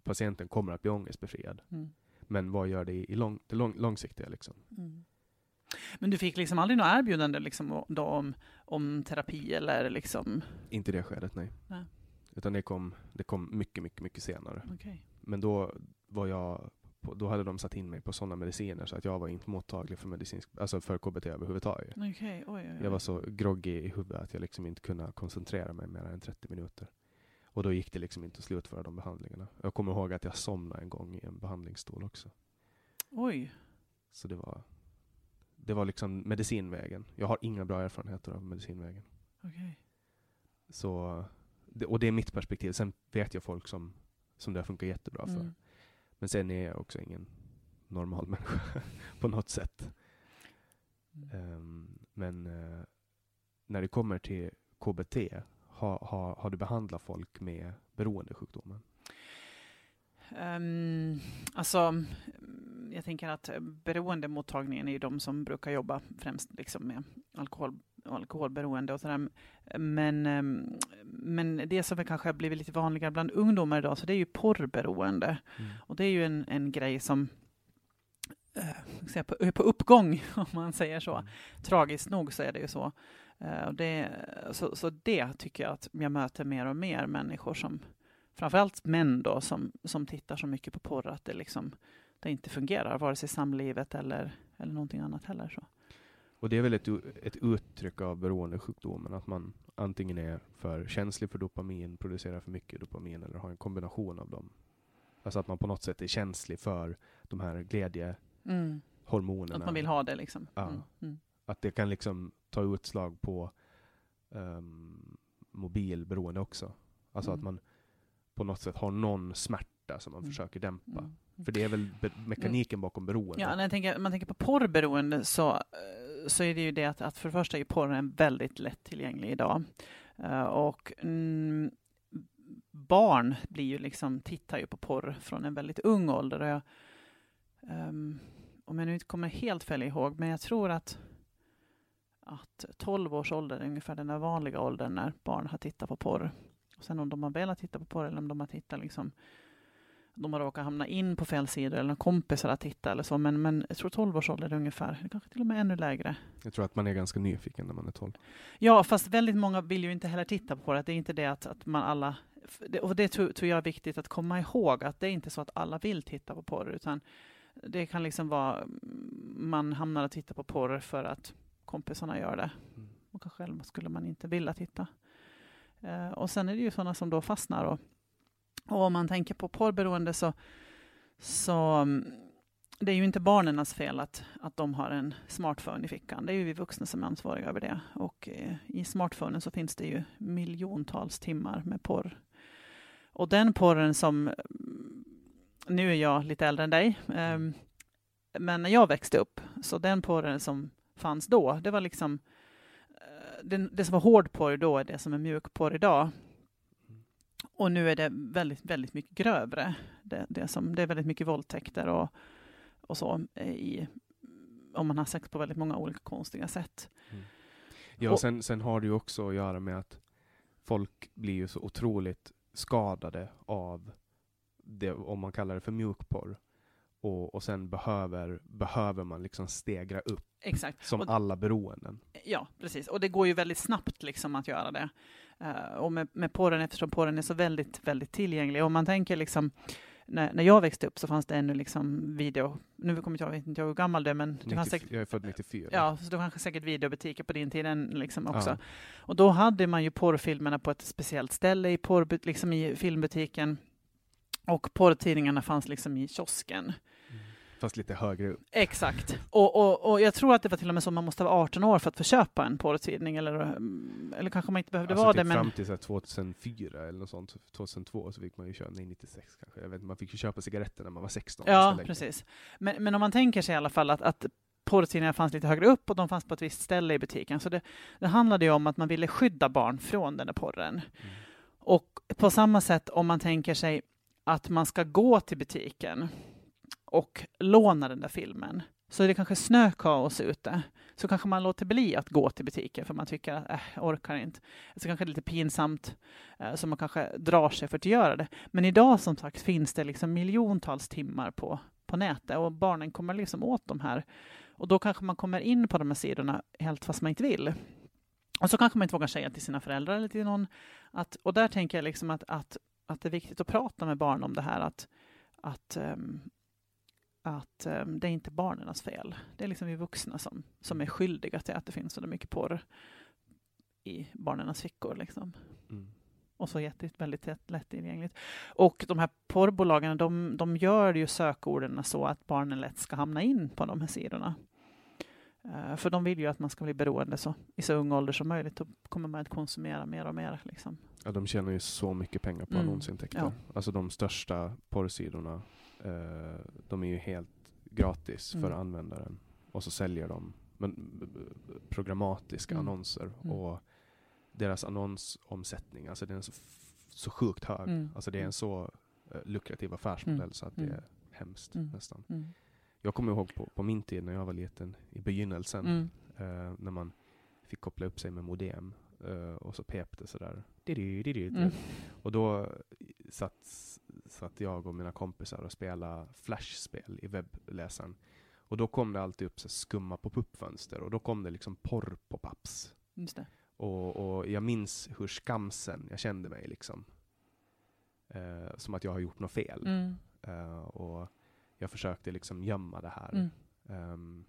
patienten kommer att bli ångestbefriad. Mm. Men vad gör det i, i lång, det lång, långsiktiga? Liksom? Mm. Men du fick liksom aldrig något erbjudande liksom då om, om terapi eller liksom? Inte det skedet, nej. Nej. Utan det kom, det kom mycket, mycket, mycket senare. Okej. Men då var jag på, då hade de satt in mig på sådana mediciner så att jag var inte mottaglig för medicinsk, alltså för KBT överhuvudtaget. Okay, oj, oj, oj. Jag var så groggy i huvudet att jag liksom inte kunde koncentrera mig mer än 30 minuter. Och då gick det liksom inte att slutföra de behandlingarna. Jag kommer ihåg att jag somnade en gång i en behandlingsstol också. Oj. Så det var, det var liksom medicinvägen. Jag har inga bra erfarenheter av medicinvägen. Okay. Så, och det är mitt perspektiv. Sen vet jag folk som, som det funkar jättebra för. Mm. Men sen är jag också ingen normal [laughs] människa på något sätt. Mm. Um, men uh, när det kommer till KBT, har, har, har du behandlat folk med beroendesjukdomen? Um, alltså, jag tänker att beroendemottagningen är ju de som brukar jobba främst liksom med alkohol, alkoholberoende och sådär. Men, um, men det som kanske har blivit lite vanligare bland ungdomar idag, så det är ju porrberoende. Mm. Och det är ju en, en grej som uh, på, på uppgång, [laughs] om man säger så. Mm. Tragiskt nog så är det ju så. Och det, så. Så det tycker jag att jag möter mer och mer människor som framförallt män då, som, som tittar så mycket på porr att det, liksom, det inte fungerar, vare sig samlivet eller, eller någonting annat heller. Så. Och det är väl ett, ett uttryck av beroendesjukdomen, att man antingen är för känslig för dopamin, producerar för mycket dopamin eller har en kombination av dem. Alltså att man på något sätt är känslig för de här glädjehormonerna. Mm. Att man vill ha det liksom. Ja. Mm. Mm. Att det kan liksom ta utslag på um, mobilberoende också. Alltså att Mm. man på något sätt har någon smärta som man Mm. försöker dämpa. Mm. För det är väl be- mekaniken bakom beroende. Ja, när jag tänker, man tänker på porrberoende så, eh, så är det ju det att, att för det första är porren väldigt lättillgänglig idag. Eh, och mm, barn blir ju liksom, tittar ju på porr från en väldigt ung ålder. Och jag, ehm, om jag nu inte kommer helt fel ihåg, men jag tror att, att 12 års ålder är ungefär den där vanliga åldern när barn har tittat på porr. Och sen om de har velat titta på porr eller om de har tittat liksom de har råkat hamna in på fel sidor eller kompisar att titta eller så. Men, men jag tror 12 års ålder ungefär. Kanske till och med ännu lägre. Jag tror att man är ganska nyfiken när man är 12. Ja, fast väldigt många vill ju inte heller titta på det. Det är inte det att, att man alla... Och det tror, tror jag är viktigt att komma ihåg, att det är inte så att alla vill titta på porr, utan det kan liksom vara... Man hamnar att titta på porr för att kompisarna gör det. Mm. Och själv skulle man inte vilja titta. Eh, och sen är det ju sådana som då fastnar. Och, och om man tänker på porrberoende så, så mm, det är ju inte barnens fel att, att de har en smartphone i fickan. Det är ju vi vuxna som är ansvariga över det. Och eh, i smartphonen så finns det ju miljontals timmar med porr. Och den porren som, mm, nu är jag lite äldre än dig, eh, men när jag växte upp, så den porren som fanns då, det var liksom eh, det, det som var hård porr då är det som är mjuk porr idag. Och nu är det väldigt, väldigt mycket grövre. Det, det, som, det är väldigt mycket våldtäkter och, och så i, om man har sex på väldigt många olika konstiga sätt. Ja, Och- sen, sen har det ju också att göra med att folk blir ju så otroligt skadade av det, om man kallar det för mjukporr. Och, och sen behöver, behöver man liksom stegra upp, Exakt. som Och- alla beroenden. Ja, precis. Och det går ju väldigt snabbt liksom att göra det. Eh, och med, med porren, eftersom porren är så väldigt, väldigt tillgänglig. Om man tänker liksom, när, när jag växte upp så fanns det ännu liksom video, nu kommer jag, vet inte jag hur gammal du är, men du 90, säkert jag är född 94. Ja, så det kanske säkert videobutiker på din tid liksom också. Ja. Och då hade man ju porrfilmerna på ett speciellt ställe i, porr, liksom i filmbutiken. Och porrtidningarna fanns liksom i kiosken. Fast lite högre upp. Exakt. Och, och, och jag tror att det var till och med så att man måste vara 18 år för att få köpa en porrtidning. Eller, mm, eller kanske man inte behövde alltså vara typ det. Men, fram till så här 2004 eller något sånt, 2002 så fick man ju köpa, nej 96 kanske, jag vet man fick ju köpa cigaretter när man var 16. ja, precis. Men, men om man tänker sig i alla fall att, att porrtidningar fanns lite högre upp och de fanns på ett visst ställe i butiken. Så det, det handlade ju om att man ville skydda barn från den där porren. Mm. Och på samma sätt om man tänker sig att man ska gå till butiken och låna den där filmen, så är det kanske snökaos ute, så kanske man låter bli att gå till butiken för man tycker att äh, jag orkar inte. Så kanske det är lite pinsamt, eh, så man kanske drar sig för att göra det. Men idag som sagt finns det liksom miljontals timmar på, på nätet och barnen kommer liksom åt de här. Och då kanske man kommer in på de här sidorna helt fast man inte vill. Och så kanske man inte vågar säga till sina föräldrar eller till någon. Att, och där tänker jag liksom att, att, att det är viktigt att prata med barn om det här. Att, att, ehm, att um, det är inte barnens fel. Det är liksom vi vuxna som, som är skyldiga till att det finns så mycket porr i barnens fickor. Liksom. Mm. Och så jätte, väldigt lättillgängligt. Och de här porrbolagen, de, de gör ju sökorden så att barnen lätt ska hamna in på de här sidorna. Uh, för de vill ju att man ska bli beroende så, i så ung ålder som möjligt. Då kommer man att konsumera mer och mer. Liksom. Ja, de tjänar ju så mycket pengar på mm. annonsintäkter. Ja. Alltså de största porrsidorna, uh, de är ju helt gratis mm. för användaren. Och så säljer de men, programmatiska mm. annonser. Mm. Och deras annonsomsättning, alltså den är så, så sjukt hög. Mm. Alltså det är en så uh, lukrativ affärsmodell mm. så att det är hemskt nästan. Jag kommer ihåg på, på min tid när jag var liten, i begynnelsen, mm. uh, när man fick koppla upp sig med modem uh, och så pep det sådär. Mm. Och då satt, satt jag och mina kompisar och spelade flashspel i webbläsaren. Och då kom det alltid upp så skumma pop-up-fönster och då kom det liksom porr på paps. Och, och, jag minns hur skamsen jag kände mig liksom. Uh, som att jag har gjort något fel. Mm. Uh, och jag försökte liksom gömma det här. Mm. Um,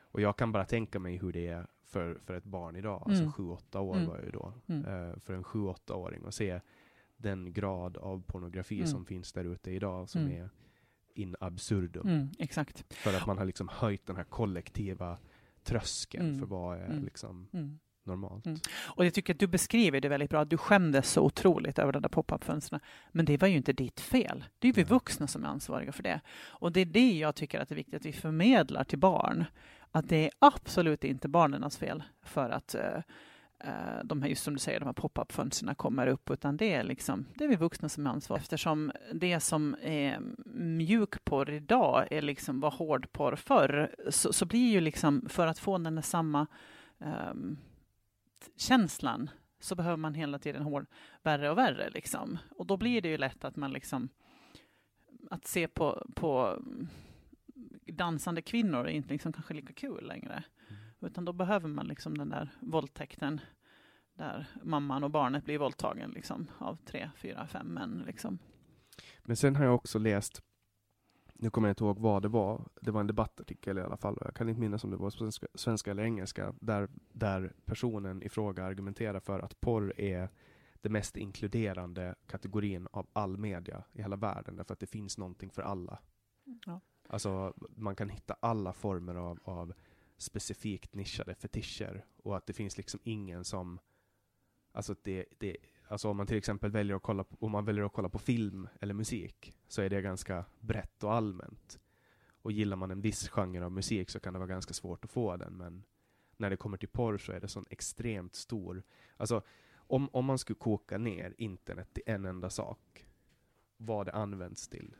och jag kan bara tänka mig hur det är för, för ett barn idag, alltså mm. alltså 7-8 år mm. var jag ju då, uh, för en 7-8-åring att se den grad av pornografi mm. som finns där ute idag som mm. är in absurdum. Mm, exakt. För att man har liksom höjt den här kollektiva tröskeln för vad är liksom normalt. Mm. Och jag tycker att du beskriver det väldigt bra. Du skämdes så otroligt över de där pop-up-fönstren. Men det var ju inte ditt fel. Det är vi vuxna som är ansvariga för det. Och det är det jag tycker att det är viktigt att vi förmedlar till barn. Att det är absolut inte barnens fel för att uh, de här, just som du säger, de här pop-up-fönstren kommer upp, utan det är, liksom, det är vi vuxna som är ansvariga. Eftersom det som är mjukporr idag är liksom var hårdporr förr, så, så blir ju liksom, för att få den samma um, känslan så behöver man hela tiden hård, värre och värre. Liksom. Och då blir det ju lätt att man liksom att se på, på dansande kvinnor är inte liksom kanske lika kul längre. Mm. Utan då behöver man liksom den där våldtäkten där mamman och barnet blir våldtagen liksom, av tre, fyra, fem män. Liksom. Men sen har jag också läst nu kommer jag inte ihåg vad det var, det var en debattartikel i alla fall, jag kan inte minnas om det var svenska, svenska eller engelska, där, där personen i fråga argumenterar för att porr är det mest inkluderande kategorin av all media i hela världen, därför att det finns någonting för alla. Ja. Alltså, man kan hitta alla former av, av specifikt nischade fetischer och att det finns liksom ingen som Alltså det, det, Alltså om man till exempel väljer att kolla på, om man väljer att kolla på film eller musik så är det ganska brett och allmänt. Och gillar man en viss genre av musik så kan det vara ganska svårt att få den, men när det kommer till porr så är det sån extremt stor... Alltså, om, om man skulle koka ner internet till en enda sak, vad det används till,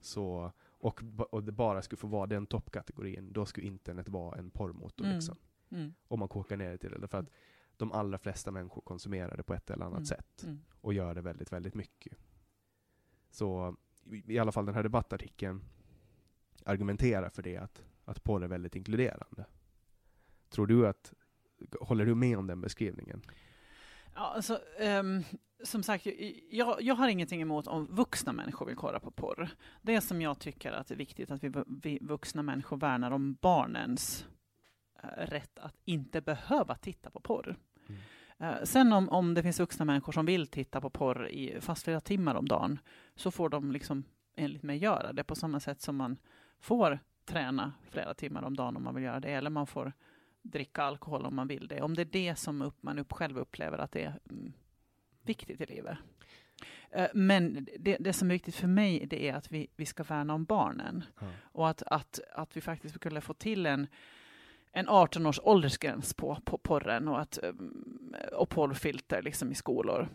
så, och, och det bara skulle få vara den toppkategorin, då skulle internet vara en porrmotor. Mm. Liksom. Mm. Om man kokar ner det till det. För att de allra flesta människor konsumerar det på ett eller annat mm. sätt mm. och gör det väldigt, väldigt mycket. Så i alla fall den här debattartikeln argumenterar för det, att, att porr är väldigt inkluderande. Tror du att, håller du med om den beskrivningen? Ja, alltså, um, som sagt, jag, jag har ingenting emot om vuxna människor vill kolla på porr. Det som jag tycker att är viktigt att vi, vi vuxna människor värnar om barnens rätt att inte behöva titta på porr. Mm. Uh, sen om, om det finns vuxna människor som vill titta på porr i fast flera timmar om dagen, så får de liksom enligt mig göra det på samma sätt som man får träna flera timmar om dagen om man vill göra det, eller man får dricka alkohol om man vill det. Om det är det som upp, man upp själv upplever att det är mm, viktigt i livet. Uh, men det, det, som är viktigt för mig, det är att vi, vi ska värna om barnen. Mm. Och att, att, att vi faktiskt skulle få till en en 18 års åldersgräns på, på porren och, att, um, och porrfilter liksom i skolor.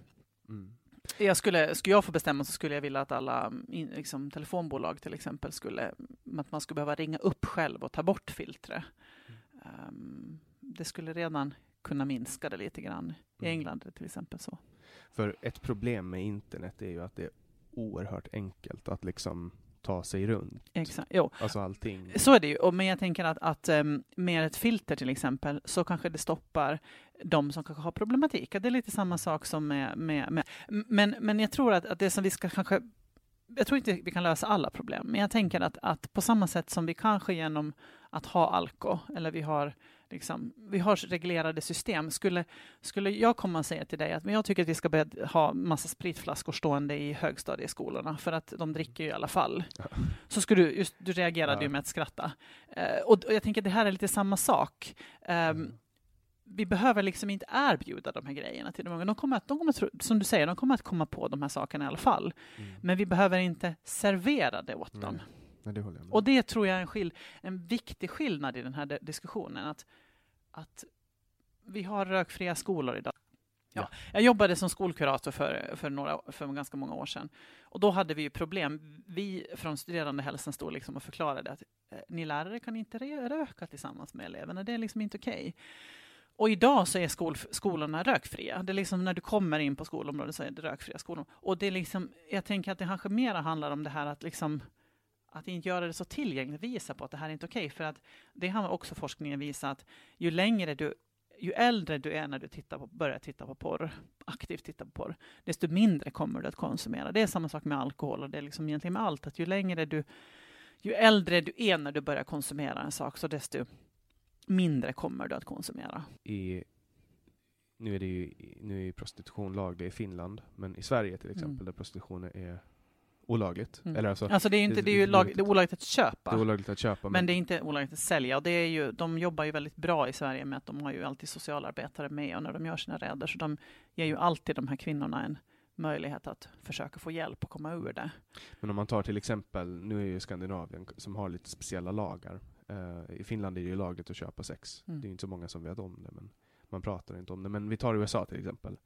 Mm. Jag skulle, skulle jag få bestämma så skulle jag vilja att alla liksom, telefonbolag till exempel skulle, att man skulle behöva ringa upp själv och ta bort filtret. Mm. Um, det skulle redan kunna minska det lite grann. I mm. England till exempel så. För ett problem med internet är ju att det är oerhört enkelt att liksom ta sig runt. Exakt, jo. Alltså allting. Så är det ju, men jag tänker att, att um, med ett filter till exempel, så kanske det stoppar de som kanske har problematik. Det är lite samma sak som med... med, med men, men jag tror att, att det som vi ska kanske jag tror inte vi kan lösa alla problem, men jag tänker att, att på samma sätt som vi kanske genom att ha alko, eller vi har, liksom, vi har reglerade system, skulle, skulle jag komma och säga till dig att men jag tycker att vi ska börja ha massa spritflaskor stående i högstadieskolorna, för att de dricker ju i alla fall. Ja. Så skulle du, just, du reagerade ja. ju med att skratta. Uh, och, och, jag tänker att det här är lite samma sak. Um, mm vi behöver liksom inte erbjuda de här grejerna till de unga. De kommer att, de kommer att, som du säger, de kommer att komma på de här sakerna i alla fall. Mm. Men vi behöver inte servera det åt dem. Nej, det och det tror jag är en, skill en viktig skillnad i den här diskussionen. Att, att vi har rökfria skolor idag. Ja. Jag jobbade som skolkurator för, för, några, för ganska många år sedan. Och då hade vi problem. Vi från studerandehälsan stod liksom och förklarade att eh, ni lärare kan inte röka tillsammans med eleverna. Det är liksom inte okej. Okay. Och idag så är skol, skolorna rökfria. Det är liksom när du kommer in på skolområdet så är det rökfria skolor. Och det är liksom, jag tänker att det kanske mer handlar om det här att liksom att inte göra det så tillgängligt, visa på att det här är inte okej. Okay. För att det har också forskningen visat, ju längre du ju äldre du är när du tittar på, börjar titta på porr, aktivt titta på porr, desto mindre kommer du att konsumera. Det är samma sak med alkohol och det är liksom egentligen med allt, att ju längre du, ju äldre du är när du börjar konsumera en sak, så desto mindre kommer du att konsumera. I, nu är det ju nu är prostitution laglig i Finland, men i Sverige till exempel, mm. där prostitution är olagligt. Mm. Eller alltså, alltså det är, inte, det, är ju lag, det är olagligt att köpa. Det är olagligt att köpa. Men, men, det är inte olagligt att sälja. Och det är ju, de jobbar ju väldigt bra i Sverige med att de har ju alltid socialarbetare med och när de gör sina räder. Så de ger ju alltid de här kvinnorna en möjlighet att försöka få hjälp och komma ur det. Men om man tar till exempel, nu är ju Skandinavien som har lite speciella lagar. Uh, I Finland är det ju lagligt att köpa sex. Mm. Det är inte så många som vet om det, men man pratar inte om det. Men vi tar USA till exempel,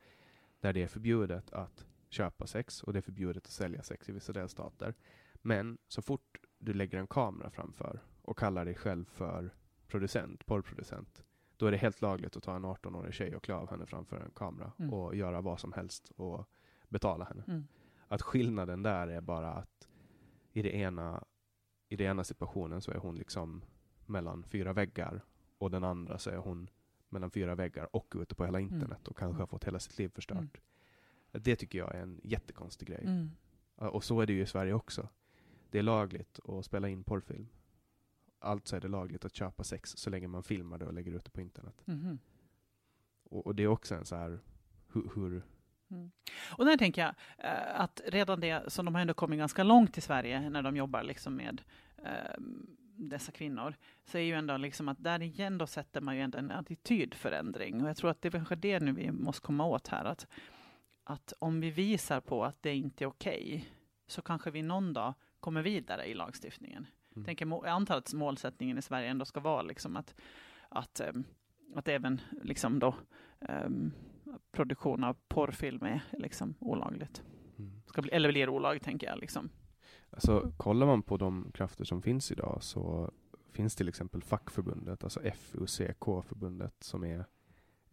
där det är förbjudet att köpa sex och det är förbjudet att sälja sex i vissa delstater. Men så fort du lägger en kamera framför och kallar dig själv för producent, porrproducent, då är det helt lagligt att ta en 18-årig tjej och klä av henne framför en kamera mm. och göra vad som helst och betala henne. Mm. Att skillnaden där är bara att i det ena i den ena situationen så är hon liksom mellan fyra väggar och den andra så är hon mellan fyra väggar och ute på hela mm. internet mm. och kanske har fått hela sitt liv förstört. Det tycker jag är en jättekonstig grej. Mm. Och så är det ju i Sverige också. Det är lagligt att spela in porrfilm. Alltså är det lagligt att köpa sex så länge man filmar det och lägger ut det på internet. Mm. Och, och, det är också en så här, hur, hur Mm. Och där tänker jag eh, att redan det, som de har ändå kommit ganska långt i Sverige när de jobbar liksom med eh, dessa kvinnor, så är ju ändå liksom att där igen då sätter man ju ändå en attitydförändring. Och jag tror att det är kanske det nu vi måste komma åt här. Att, att om vi visar på att det inte är okej, okay, så kanske vi någon dag kommer vidare i lagstiftningen. Mm. Tänker, jag antar att målsättningen i Sverige ändå ska vara liksom att, att, um, att även liksom då, um, produktion av porrfilm är liksom olagligt. Mm. Ska bli, eller blir olagligt, tänker jag. Liksom. Alltså, kollar man på de krafter som finns idag så finns till exempel fackförbundet, alltså FUCK-förbundet, som är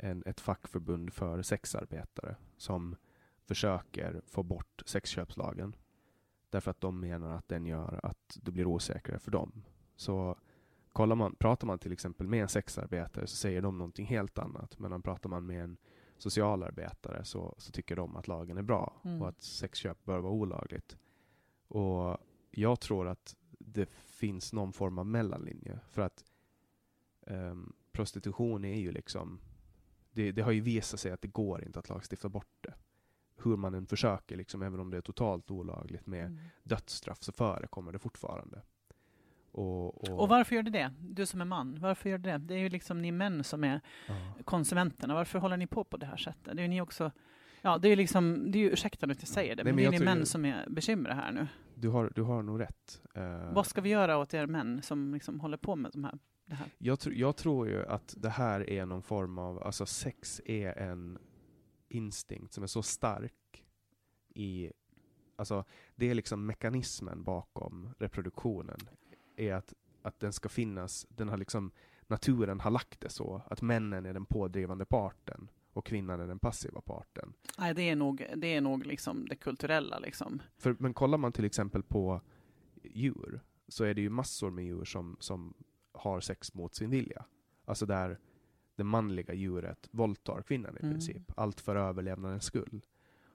en, ett fackförbund för sexarbetare som försöker få bort sexköpslagen. Därför att de menar att den gör att det blir osäkrare för dem. Så kollar man, pratar man till exempel med en sexarbetare så säger de någonting helt annat. Men pratar man med en socialarbetare så, så tycker de att lagen är bra mm. och att sexköp bör vara olagligt. Och jag tror att det finns någon form av mellanlinje för att um, prostitution är ju liksom det, det, har ju visat sig att det går inte att lagstifta bort det. Hur man än försöker, liksom, även om det är totalt olagligt med mm. dödsstraff, så förekommer det fortfarande. Och, och, och, varför gör det det? Du som är man, varför gör det det? Det är ju liksom ni män som är ja. konsumenterna. Varför håller ni på på det här sättet? Det är ju ni också Ja, det är liksom, det är ju, ursäkta nu att jag säger det, Nej, men, men det är ni män som är bekymrade här nu. Du har, du har nog rätt. Uh, Vad ska vi göra åt er män som liksom håller på med de här, det här? Jag, tr jag tror ju att det här är någon form av, alltså sex är en instinkt som är så stark i, alltså det är liksom mekanismen bakom reproduktionen är att, att den ska finnas, den har liksom, naturen har lagt det så, att männen är den pådrivande parten och kvinnan är den passiva parten. Nej, det är nog det, är nog liksom det kulturella. Liksom. För, men kollar man till exempel på djur, så är det ju massor med djur som, som har sex mot sin vilja. Alltså där det manliga djuret våldtar kvinnan i mm. princip. Allt för överlevnadens skull.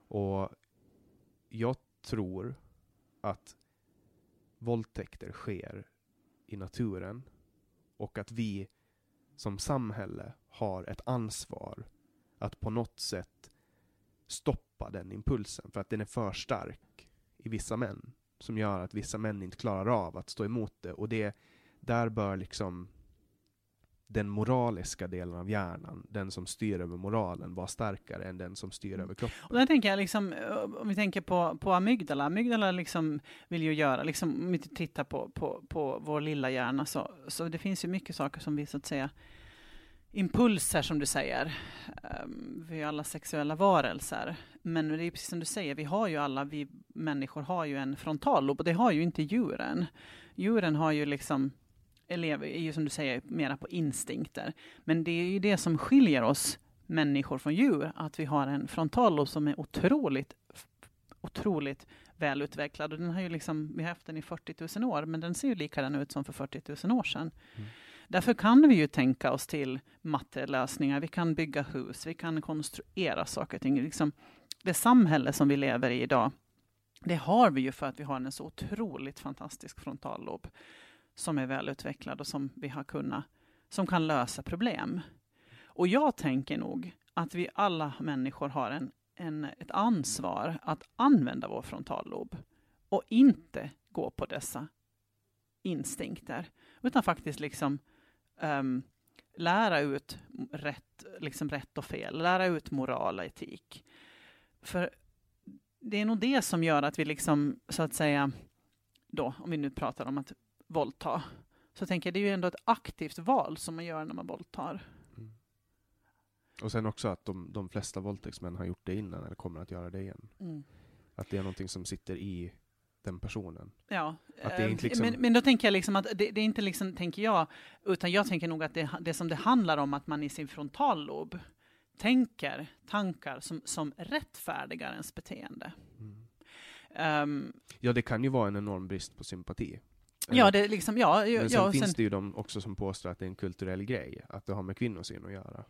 Och jag tror att våldtäkter sker i naturen och att vi som samhälle har ett ansvar att på något sätt stoppa den impulsen för att den är för stark i vissa män som gör att vissa män inte klarar av att stå emot det och det där bör liksom den moraliska delen av hjärnan, den som styr över moralen, vara starkare än den som styr över kroppen. Och där tänker jag, liksom, om vi tänker på, på amygdala, amygdala liksom vill ju göra, liksom, om vi tittar på, på, på vår lilla hjärna, så, så det finns ju mycket saker som vi så att säga impulser som du säger. Um, vi är alla sexuella varelser. Men det är precis som du säger, vi har ju alla, vi människor har ju en frontallob och det har ju inte djuren. Djuren har ju liksom elever är ju som du säger mera på instinkter. Men det är ju det som skiljer oss människor från djur, att vi har en frontallob som är otroligt, otroligt välutvecklad. Och den har ju liksom, vi har haft den i 40 000 år, men den ser ju likadan ut som för 40 000 år sedan. Mm. Därför kan vi ju tänka oss till mattelösningar. Vi kan bygga hus, vi kan konstruera saker och ting. Liksom, det samhälle som vi lever i idag, det har vi ju för att vi har en så otroligt fantastisk frontallob som är välutvecklad och som vi har kunnat, som kan lösa problem. Och jag tänker nog att vi alla människor har en, en, ett ansvar att använda vår frontallob och inte gå på dessa instinkter, utan faktiskt liksom um, lära ut rätt, liksom rätt och fel, lära ut moral och etik. För det är nog det som gör att vi liksom, så att säga, då, om vi nu pratar om att våldta, så tänker jag det är ju ändå ett aktivt val som man gör när man våldtar. Mm. Och sen också att de, de flesta våldtäktsmän har gjort det innan eller kommer att göra det igen. Mm. Att det är någonting som sitter i den personen. Ja, eh, liksom... men, men då tänker jag liksom att det, det, är inte liksom, tänker jag, utan jag tänker nog att det, det som det handlar om att man i sin frontallob tänker tankar som, som rättfärdigar ens beteende. Mm. Um, ja, det kan ju vara en enorm brist på sympati. Ja, det liksom, ja. Men sen ja, finns sen... det ju de också som påstår att det är en kulturell grej, att det har med kvinnosyn att göra.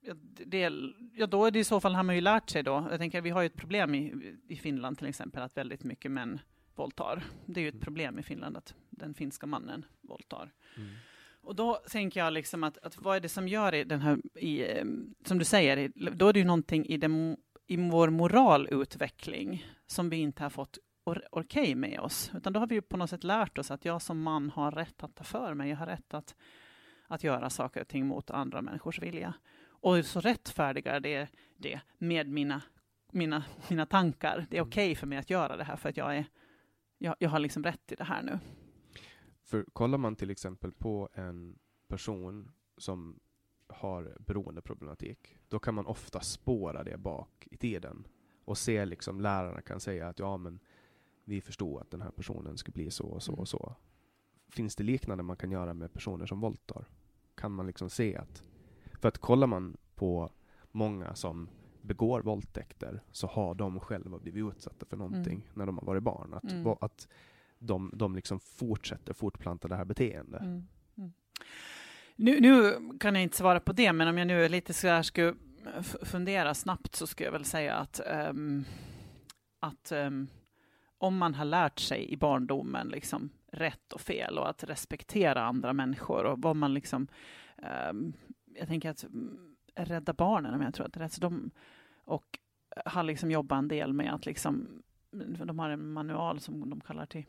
Ja, det, ja, då är det i så fall har man ju lärt sig då. Jag tänker vi har ju ett problem i, i Finland till exempel, att väldigt mycket män våldtar. Det är ju ett mm. problem i Finland att den finska mannen våldtar. Mm. Och då tänker jag liksom att, att vad är det som gör i den här, i, som du säger, då är det ju någonting i, den, i vår moralutveckling som vi inte har fått okej okay med oss, utan då har vi på något sätt lärt oss att jag som man har rätt att ta för mig, jag har rätt att, att göra saker och ting mot andra människors vilja. Och så rättfärdigar det det med mina, mina, mina tankar. Det är okej okay för mig att göra det här för att jag, är, jag, jag har liksom rätt i det här nu. För kollar man till exempel på en person som har beroendeproblematik, då kan man ofta spåra det bak i tiden och se liksom lärarna kan säga att ja, men vi förstod att den här personen skulle bli så och så och så. Finns det liknande man kan göra med personer som våldtar? Kan man liksom se att för att kollar man på många som begår våldtäkter så har de själva blivit utsatta för någonting mm. när de har varit barn. Att, mm. att de, de liksom fortsätter fortplanta det här beteendet. Mm. mm. Nu, nu, kan jag inte svara på det, men om jag nu lite så här skulle fundera snabbt så skulle jag väl säga att, um, att um, om man har lärt sig i barndomen liksom rätt och fel och att respektera andra människor och vad man liksom Eh, jag tänker att mm, Rädda Barnen, om jag tror att det är rätt, så de, och har liksom jobbat en del med att liksom, mm, de har en manual som de kallar till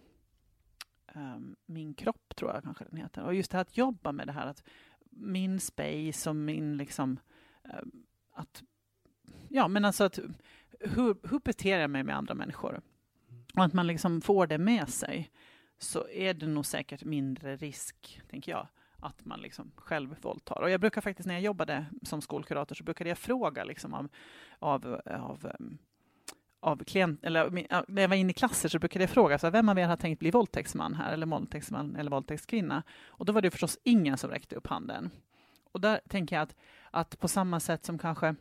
um, Min kropp, tror jag kanske den heter. Och just det här att jobba med det här att min space och min liksom, um, att, ja men alltså att hur, hur beter jag mig med andra människor? Och att man liksom får det med sig, så är det nog säkert mindre risk, tänker jag, att man liksom själv våldtar. Och jag brukar faktiskt, när jag jobbade som skolkurator, så brukade jag fråga liksom av, av, av, um, av klient, eller när jag var inne i klasser så brukade jag fråga så vem av er har tänkt bli våldtäktsman här, eller våldtäktsman eller våldtäktskvinna? Och då var det förstås ingen som räckte upp handen. Och där tänker jag att, att på samma sätt som kanske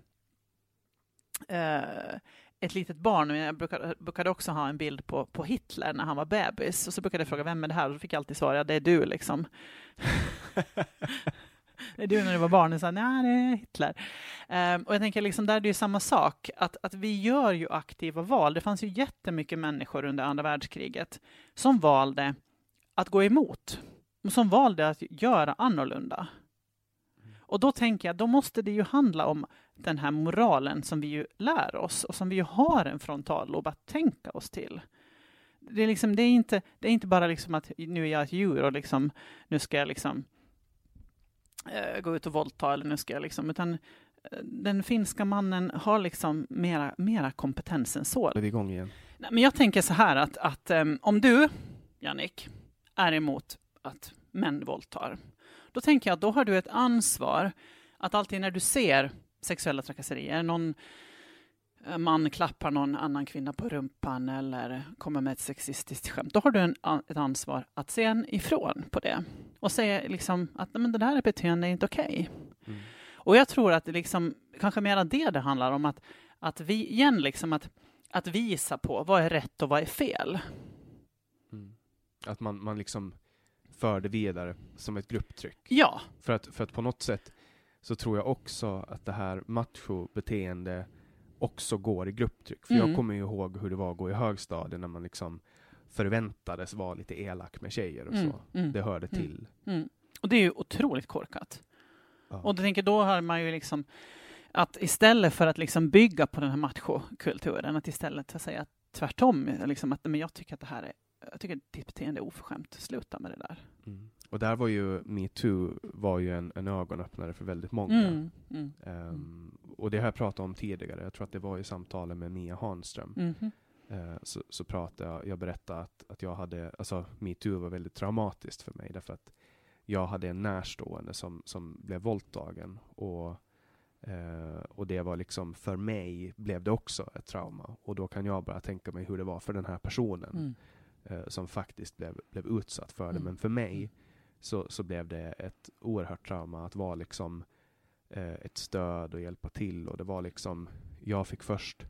eh, ett litet barn, jag brukade, brukade, också ha en bild på, på Hitler när han var bebis, och så brukade jag fråga vem är det här, och då fick jag alltid svara, det är du liksom. [laughs] det är du när du var barn och sa nej, det är Hitler. Um, och jag tänker liksom där är det ju samma sak, att, att vi gör ju aktiva val. Det fanns ju jättemycket människor under andra världskriget som valde att gå emot, och som valde att göra annorlunda. Och då tänker jag, då måste det ju handla om den här moralen som vi ju lär oss och som vi ju har en frontallob att tänka oss till. Det är, liksom, det är, inte, det är inte bara liksom att nu är jag ett djur och liksom, nu ska jag liksom, äh, gå ut och våldta, eller nu ska jag liksom, utan äh, den finska mannen har liksom mera, mera kompetens än så. Är igång igen? Nej, men jag tänker så här att, att um, om du, Jannik, är emot att män våldtar, då tänker jag att då har du ett ansvar att alltid när du ser sexuella trakasserier, någon eh, man klappar någon annan kvinna på rumpan eller kommer med ett sexistiskt skämt, då har du en, ett ansvar att se en ifrån på det och säga liksom att men det där beteendet är inte okej. Okay. Mm. Och jag tror att det liksom, kanske mer det det handlar om, att, att vi igen liksom att, att visa på vad är rätt och vad är fel. Mm. Att man, man liksom för det vidare som ett grupptryck. Ja. För att, för att på något sätt så tror jag också att det här macho-beteende också går i grupptryck. För mm. jag kommer ju ihåg hur det var att gå i högstadiet när man liksom förväntades vara lite elak med tjejer och mm. så. Mm. Det hörde mm. till. Mm. Och det är ju otroligt korkat. Ja. Och då tänker då har man ju liksom att istället för att liksom bygga på den här machokulturen, att istället säga tvärtom, liksom att men jag tycker att det här är jag tycker ditt beteende är oförskämt. Sluta med det där. Mm. Och där var ju metoo var ju en, en ögonöppnare för väldigt många. Mm. Mm. Um, och det har jag pratat om tidigare. Jag tror att det var i samtalet med Mia Hanström. Uh, så, så pratade jag, jag berättade att, att jag hade, alltså metoo var väldigt traumatiskt för mig därför att jag hade en närstående som, som blev våldtagen och Uh, och det var liksom, för mig blev det också ett trauma. Och då kan jag bara tänka mig hur det var för den här personen. Mm som faktiskt blev, blev utsatt för det. Mm. Men för mig så, så blev det ett oerhört trauma att vara liksom eh, ett stöd och hjälpa till. Och det var liksom, jag fick först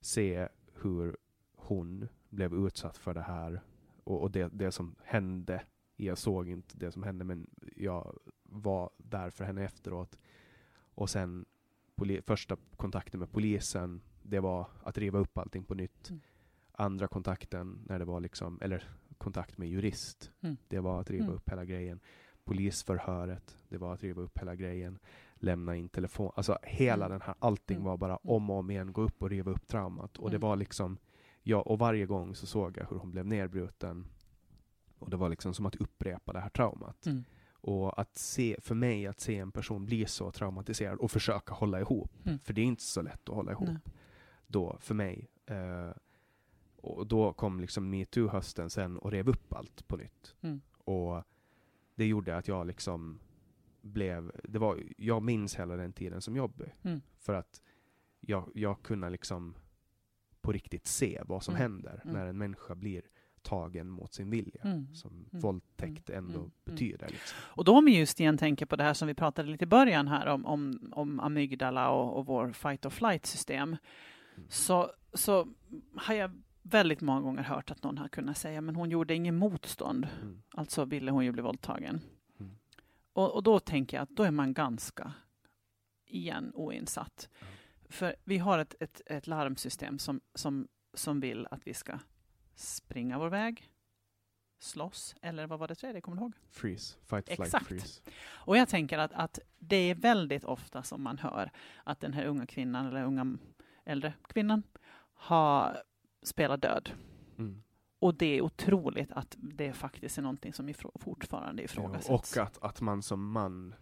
se hur hon blev utsatt för det här och, och det, det som hände. Jag såg inte det som hände, men jag var där för henne efteråt. Och sen första kontakten med polisen, det var att riva upp allting på nytt. Mm andra kontakten, när det var liksom, eller kontakt med jurist, mm. det var att riva mm. upp hela grejen. Polisförhöret, det var att riva upp hela grejen. Lämna in telefon, alltså hela mm. den här, allting mm. var bara mm. om och om igen, gå upp och riva upp traumat. Och det mm. var liksom, ja, och varje gång så såg jag hur hon blev nedbruten. Och det var liksom som att upprepa det här traumat. Och att se, för mig, att se en person bli så traumatiserad och försöka hålla ihop, för det är inte så lätt att hålla ihop. Nej. Då, för mig. Uh, och då kom liksom metoo-hösten sen och rev upp allt på nytt. Mm. Och det gjorde att jag liksom blev, det var, jag minns hela den tiden som jobbig. Mm. För att jag, jag kunde liksom på riktigt se vad som mm. händer mm. när en människa blir tagen mot sin vilja, mm. som mm. våldtäkt ändå mm. betyder. Liksom. Och då om just igen tänker på det här som vi pratade lite i början här om, om, om amygdala och, och vår fight or flight system, så, så har jag väldigt många gånger hört att någon har kunnat säga men hon gjorde ingen motstånd. Mm. Alltså ville hon ju bli våldtagen. Mm. Och, och, då tänker jag att då är man ganska igen oinsatt. Mm. För vi har ett, ett, ett, larmsystem som, som, som vill att vi ska springa vår väg, slåss, eller vad var det tredje, kommer du ihåg? Freeze, fight, flight, Exakt. freeze. Och jag tänker att, att det är väldigt ofta som man hör att den här unga kvinnan eller unga äldre kvinnan har spela död. Mm. Och det är otroligt att det faktiskt är någonting som ifrå fortfarande ifrågasätts. Ja, och att, att man som man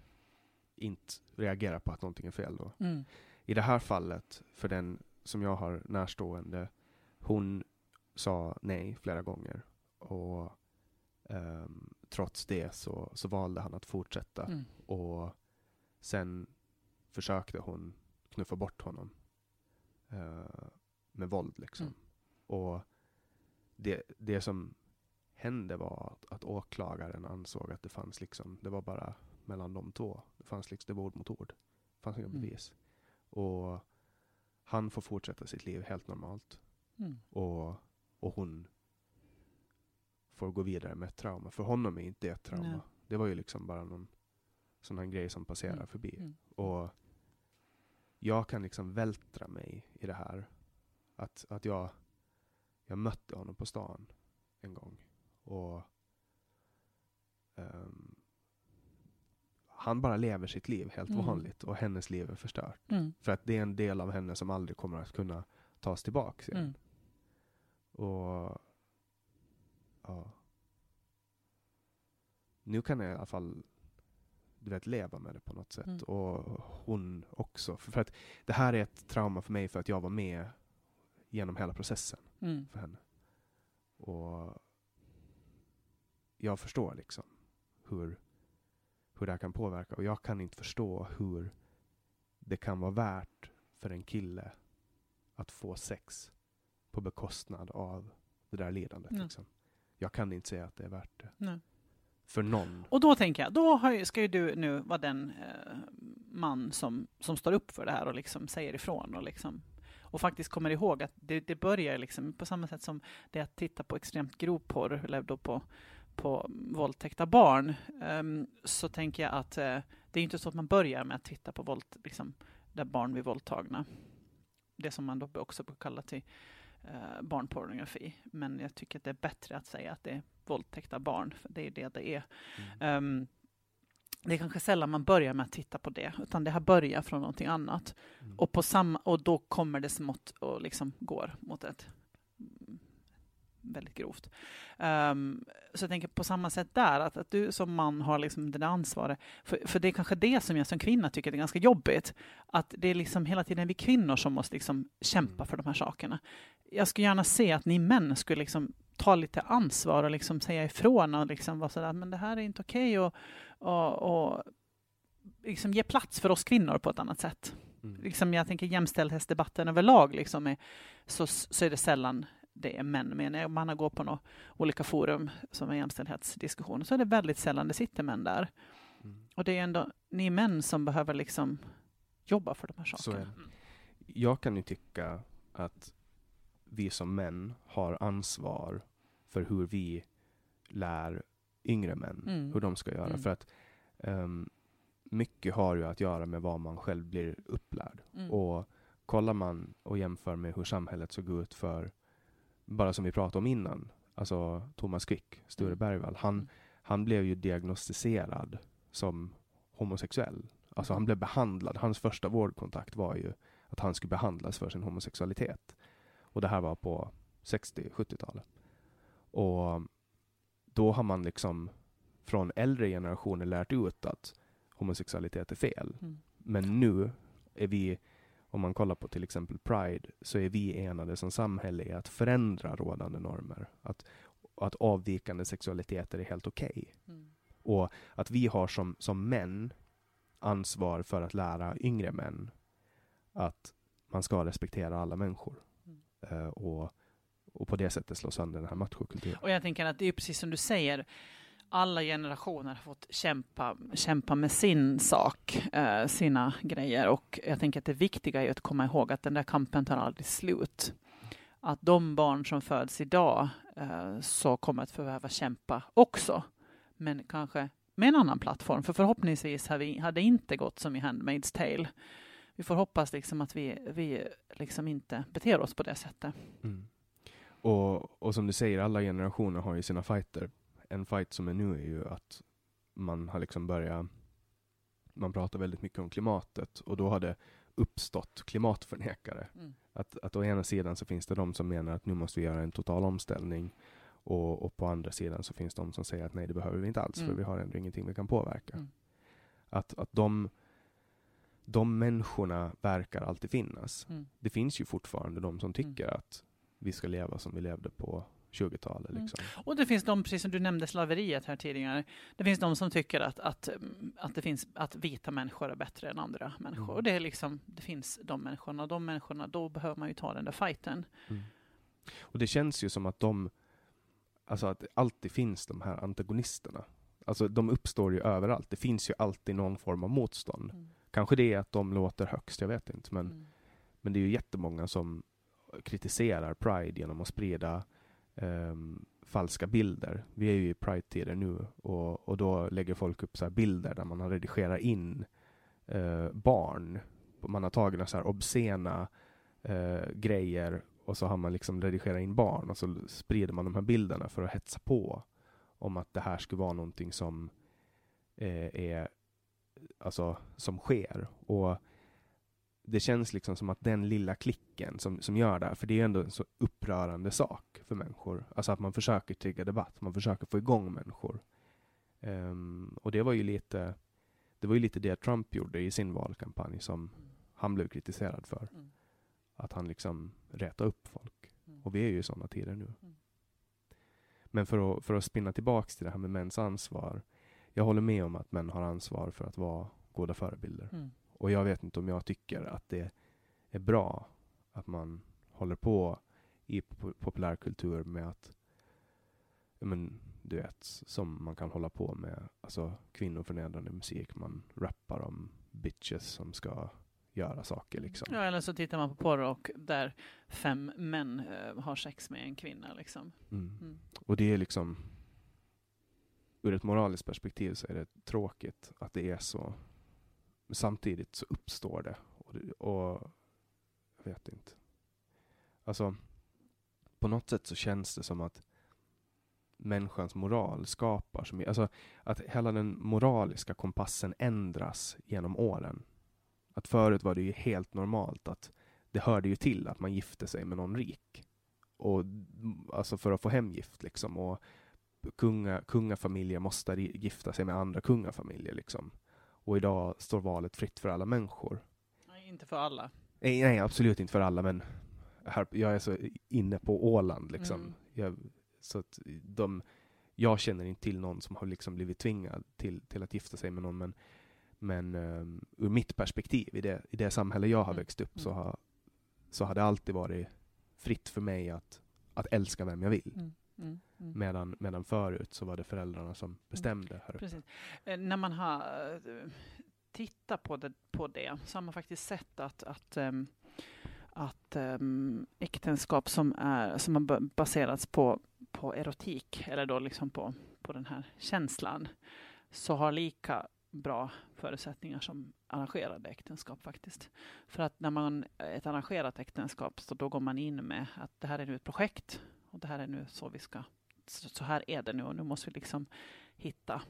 inte reagerar på att någonting är fel då. Mm. I det här fallet, för den som jag har närstående, hon sa nej flera gånger. Och um, trots det så, så valde han att fortsätta. Mm. Och sen försökte hon knuffa bort honom. Uh, med våld liksom. Mm. Och det, det som hände var att, att åklagaren ansåg att det fanns liksom, det var bara mellan de två. Det fanns liksom, det var ord mot ord. Det fanns inga mm. bevis. Och han får fortsätta sitt liv helt normalt. Mm. Och, och hon får gå vidare med ett trauma. För honom är inte det ett trauma. Nej. Det var ju liksom bara någon sån här grej som passerar Mm. förbi. Mm. Och jag kan liksom vältra mig i det här. Att, att jag, jag mötte honom på stan en gång. Och ehm, han bara lever sitt liv helt Mm. vanligt och hennes liv är förstört. Mm. För att det är en del av henne som aldrig kommer att kunna tas tillbaka igen. Mm. Och ja. Nu kan jag i alla fall du vet, leva med det på något sätt. Mm. Och hon också. För, för att det här är ett trauma för mig för att jag var med genom hela processen Mm. för henne. Och jag förstår liksom hur, hur det här kan påverka. Och jag kan inte förstå hur det kan vara värt för en kille att få sex på bekostnad av det där lidandet. Nej. Liksom. Jag kan inte säga att det är värt det. Nej. För någon. Och då tänker jag, då har, ska ju du nu vara den eh, man som, som står upp för det här och liksom säger ifrån och liksom och faktiskt kommer ihåg att det, det börjar liksom på samma sätt som det att titta på extremt grov porr eller då på, på våldtäkta barn. ehm, så tänker jag att eh, det är inte så att man börjar med att titta på våld, liksom, där barn blir våldtagna. Det som man då också brukar kalla till eh, barnpornografi. Men jag tycker att det är bättre att säga att det är våldtäkta barn, för det är det det är. Ehm, det är kanske sällan man börjar med att titta på det, utan det har börjat från någonting annat. Mm. Och, på samma, och då kommer det smått och liksom går mot ett väldigt grovt. Ehm, så jag tänker på samma sätt där, att, att du som man har liksom det där ansvaret. För, för det är kanske det som jag som kvinna tycker är ganska jobbigt. Att det är liksom hela tiden vi kvinnor som måste liksom kämpa Mm. för de här sakerna. Jag skulle gärna se att ni män skulle liksom ta lite ansvar och liksom säga ifrån och liksom vara sådär, men det här är inte okej och, och, och liksom ge plats för oss kvinnor på ett annat sätt. Mm. Liksom jag tänker jämställdhetsdebatten överlag liksom är, så, så är det sällan det är män. Men när man går på några olika forum som är jämställdhetsdiskussioner så är det väldigt sällan det sitter män där. Mm. Och det är ändå ni män som behöver liksom jobba för de här sakerna. det. Jag kan ju tycka att vi som män har ansvar för hur vi lär yngre män Mm. hur de ska göra. Mm. För att ehm, mycket har ju att göra med vad man själv blir upplärd. Mm. Och kollar man och jämför med hur samhället såg ut för, bara som vi pratade om innan, alltså Thomas Quick, Sture Mm. Bergvall, han, Mm. han blev ju diagnostiserad som homosexuell. Alltså han blev behandlad, hans första vårdkontakt var ju att han skulle behandlas för sin homosexualitet. Och det här var på 60-70-talet. Och då har man liksom från äldre generationer lärt ut att homosexualitet är fel. Mm. Men nu är vi, om man kollar på till exempel Pride, så är vi enade som samhälle i att förändra rådande normer. Att, att avvikande sexualiteter är helt okej. Mm. Och att vi har som, som män ansvar för att lära yngre män att man ska respektera alla människor. Mm. Eh, och, och på det sättet slå sönder den här machokulturen. Och jag tänker att det är precis som du säger, alla generationer har fått kämpa, kämpa med sin sak, eh, sina grejer. Och jag tänker att det viktiga är att komma ihåg att den där kampen tar aldrig slut. Att de barn som föds idag eh, så kommer att behöva kämpa också. Men kanske med en annan plattform. För förhoppningsvis har vi, har det inte gått som i Handmaid's Tale. Vi får hoppas liksom att vi, vi liksom inte beter oss på det sättet. Mm. Och, och som du säger, alla generationer har ju sina fighter. En fight som är nu är ju att man har liksom börjat man pratar väldigt mycket om klimatet och då har det uppstått klimatförnekare. Mm. Att, att å ena sidan så finns det de som menar att nu måste vi göra en total omställning och, och på andra sidan så finns de som säger att nej det behöver vi inte alls Mm. för vi har ändå ingenting vi kan påverka. Mm. Att, att de, de människorna verkar alltid finnas. Mm. Det finns ju fortfarande de som tycker att vi ska leva som vi levde på 20-talet. Mm. Liksom. Och det finns de, precis som du nämnde slaveriet här tidigare, det finns de som tycker att, att, mm, att, det finns, att vita människor är bättre än andra människor. Mm. Och det, är liksom, det finns de människorna, och de människorna, då behöver man ju ta den där fighten. Och det känns ju som att de, alltså att det alltid finns de här antagonisterna. Alltså de uppstår ju överallt. Det finns ju alltid någon form av motstånd. Mm. Kanske det är att de låter högst, jag vet inte. Men, Mm. men det är ju jättemånga som kritiserar Pride genom att sprida um, falska bilder. Vi är ju i Pride-tider nu och, och då lägger folk upp så här bilder där man har redigerat in uh, barn. Man har tagit så här obscena uh, grejer och så har man liksom redigerat in barn och så sprider man de här bilderna för att hetsa på om att det här skulle vara någonting som eh, är alltså som sker. Och det känns liksom som att den lilla klicken som, som gör det här, för det är ändå en så upprörande sak för människor. Alltså att man försöker trigga debatt, man försöker få igång människor. Um, och det var ju lite det var ju lite det Trump gjorde i sin valkampanj som han blev kritiserad för. Mm. Att han liksom retade upp folk. Mm. Och vi är ju i sådana tider nu. Mm. Men för att, för att spinna tillbaks till det här med mäns ansvar. Jag håller med om att män har ansvar för att vara goda förebilder. Och jag vet inte om jag tycker att det är bra att man håller på i populärkultur med att men, du vet, som man kan hålla på med, alltså kvinnoförnedrande musik. Man rappar om bitches som ska göra saker liksom. Ja, eller så tittar man på porr och där fem män uh, har sex med en kvinna liksom. Mm. Mm. Och det är liksom, ur ett moraliskt perspektiv så är det tråkigt att det är så. Men samtidigt så uppstår det och, och jag vet inte. Alltså, på något sätt så känns det som att människans moral skapar så mycket. Alltså att hela den moraliska kompassen ändras genom åren. Att förut var det ju helt normalt att det hörde ju till att man gifte sig med någon rik. Och alltså för att få hemgift liksom. Och kunga, kungafamiljer måste gifta sig med andra kungafamiljer liksom. Och idag står valet fritt för alla människor. Nej, inte för alla. Nej, nej absolut inte för alla, men här, jag är så inne på Åland liksom. Mm. Jag, så att de, jag känner inte till någon som har liksom blivit tvingad till, till att gifta sig med någon, men, men um, ur mitt perspektiv, i det, i det samhälle jag har mm. växt upp, så mm. har, så har det alltid varit fritt för mig att, att älska vem jag vill. Mm. Mm. Mm. Medan, medan förut så var det föräldrarna som mm. bestämde. Här Precis. Eh, när man har eh, tittat på det, på det så har man faktiskt sett att, att um, att um, äktenskap som, är, som har baserats på, på erotik, eller då liksom på, på den här känslan, så har lika bra förutsättningar som arrangerade äktenskap faktiskt. För att när man ett arrangerat äktenskap, så då går man in med att det här är nu ett projekt och det här är nu så vi ska, så här är det nu och nu måste vi liksom hitta,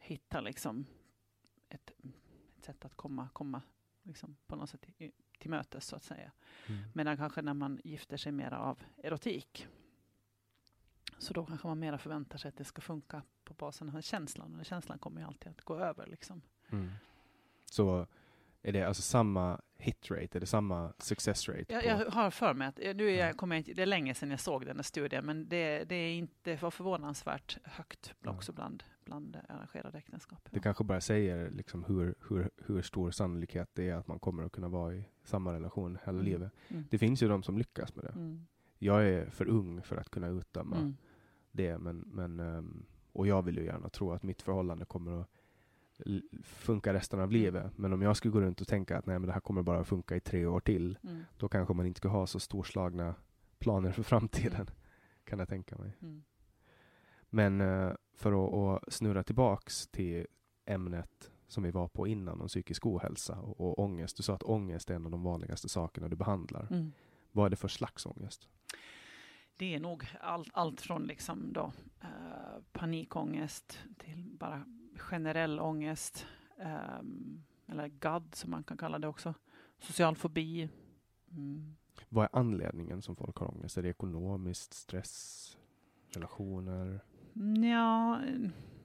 hitta liksom ett, ett sätt att komma, komma liksom på något sätt till mötes så att säga. Mm. Medan kanske när man gifter sig mera av erotik så då kanske man mera förväntar sig att det ska funka på basen av känslan. Och den känslan kommer ju alltid att gå över. Liksom. Mm. Så är det alltså samma hit rate, är det samma success rate? Jag, jag har för mig att, nu är jag, kommer jag det är länge sedan jag såg den här studien, men det, det är inte var förvånansvärt högt också bland, bland arrangerade äktenskap. Det kanske bara säger liksom hur, hur, hur stor sannolikhet det är att man kommer att kunna vara i samma relation hela mm. livet. Mm. Det finns ju de som lyckas med det. Mm. Jag är för ung för att kunna utdöma mm. det, men, men, um, och jag vill ju gärna tro att mitt förhållande kommer att funka resten av livet. Men om jag skulle gå runt och tänka att nej, men det här kommer bara funka i tre år till, mm. då kanske man inte skulle ha så storslagna planer för framtiden, mm. kan jag tänka mig. Mm. Men uh, för att, snurra tillbaks till ämnet som vi var på innan om psykisk ohälsa och, och ångest. Du sa att ångest är en av de vanligaste sakerna du behandlar. Mm. Vad är det för slags ångest? Det är nog allt, allt från liksom då, uh, panikångest till bara generell ångest, um, eller GAD som man kan kalla det också, social fobi. Mm. Vad är anledningen som folk har ångest? Är det ekonomiskt, stress, relationer? Ja,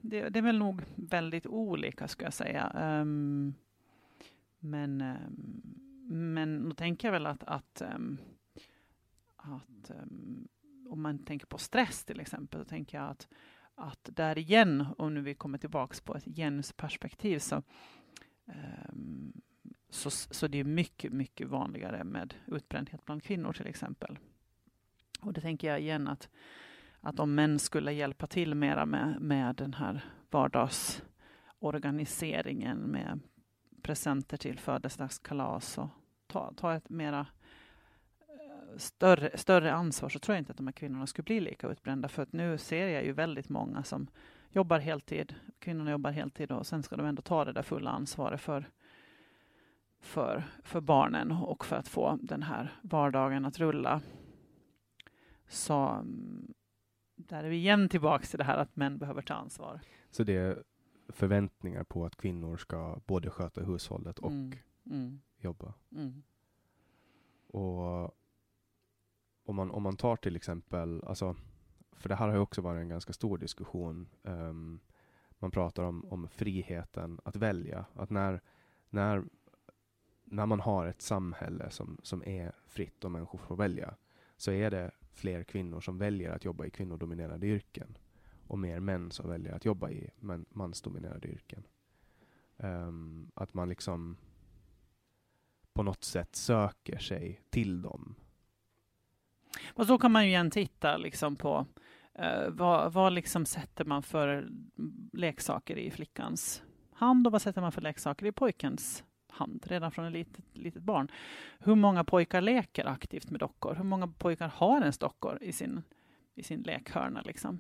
det, det är väl nog väldigt olika skulle jag säga. Um, men, um, men då tänker jag väl att, att, att om man tänker på stress till exempel, så tänker jag att att där igen, om nu vi kommer tillbaks på ett genusperspektiv, så, um, så, så det är mycket, mycket vanligare med utbrändhet bland kvinnor till exempel. Och det tänker jag igen att, att om män skulle hjälpa till mera med, med den här vardagsorganiseringen med presenter till födelsedagskalas och ta, ta ett mera större, större ansvar så tror jag inte att de här kvinnorna skulle bli lika utbrända. För att nu ser jag ju väldigt många som jobbar heltid, kvinnorna jobbar heltid och sen ska de ändå ta det där fulla ansvaret för, för, för barnen och för att få den här vardagen att rulla. Så mm, där är vi igen tillbaka till det här att män behöver ta ansvar. Så det är förväntningar på att kvinnor ska både sköta hushållet och Mm, mm, jobba. mm. Och om man, om man tar till exempel, alltså, för det här har ju också varit en ganska stor diskussion. Um, man pratar om, om friheten att välja. Att när, när, när man har ett samhälle som, som är fritt och människor får välja, så är det fler kvinnor som väljer att jobba i kvinnodominerade yrken och mer män som väljer att jobba i man, mansdominerade yrken. Um, att man liksom på något sätt söker sig till dem. Och så kan man ju igen titta liksom på eh, vad, vad liksom sätter man för leksaker i flickans hand och vad sätter man för leksaker i pojkens hand redan från ett litet, litet barn. Hur många pojkar leker aktivt med dockor? Hur många pojkar har ens dockor i sin, i sin lekhörna? Liksom?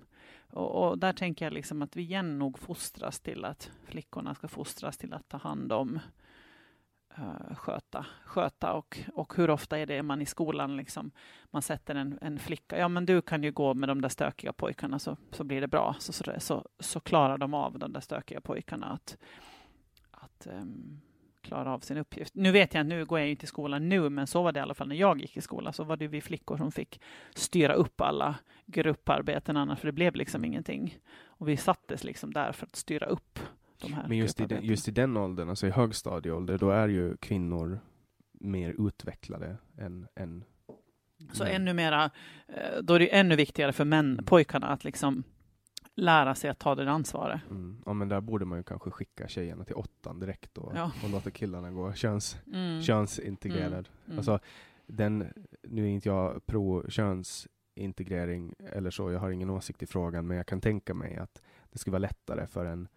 Och, och där tänker jag liksom att vi igen nog fostras till att flickorna ska fostras till att ta hand om Eh, sköta, sköta och, och hur ofta är det man i skolan liksom, man sätter en, en flicka, ja men du kan ju gå med de där stökiga pojkarna så, så blir det bra. Så, så, så, så klarar de av de där stökiga pojkarna att, att um, klara av sin uppgift. Nu vet jag, nu går jag ju inte i skolan nu, men så var det i alla fall när jag gick i skolan. Så var det vi flickor som fick styra upp alla grupparbeten annars, för det blev liksom ingenting. Och vi sattes liksom där för att styra upp de här Men just i, den, just i den åldern, alltså i högstadieålder, då är ju kvinnor mer utvecklade än, än Så män. ännu mera, eh, då är det ännu viktigare för män, pojkarna att liksom lära sig att ta det ansvaret. Mm. Ja men där borde man ju kanske skicka tjejerna till åttan direkt och, Ja. och låta killarna gå köns, Mm. könsintegrerad. Mm. Alltså, den, nu är inte jag pro könsintegrering eller så, jag har ingen åsikt i frågan, men jag kan tänka mig att det skulle vara lättare för en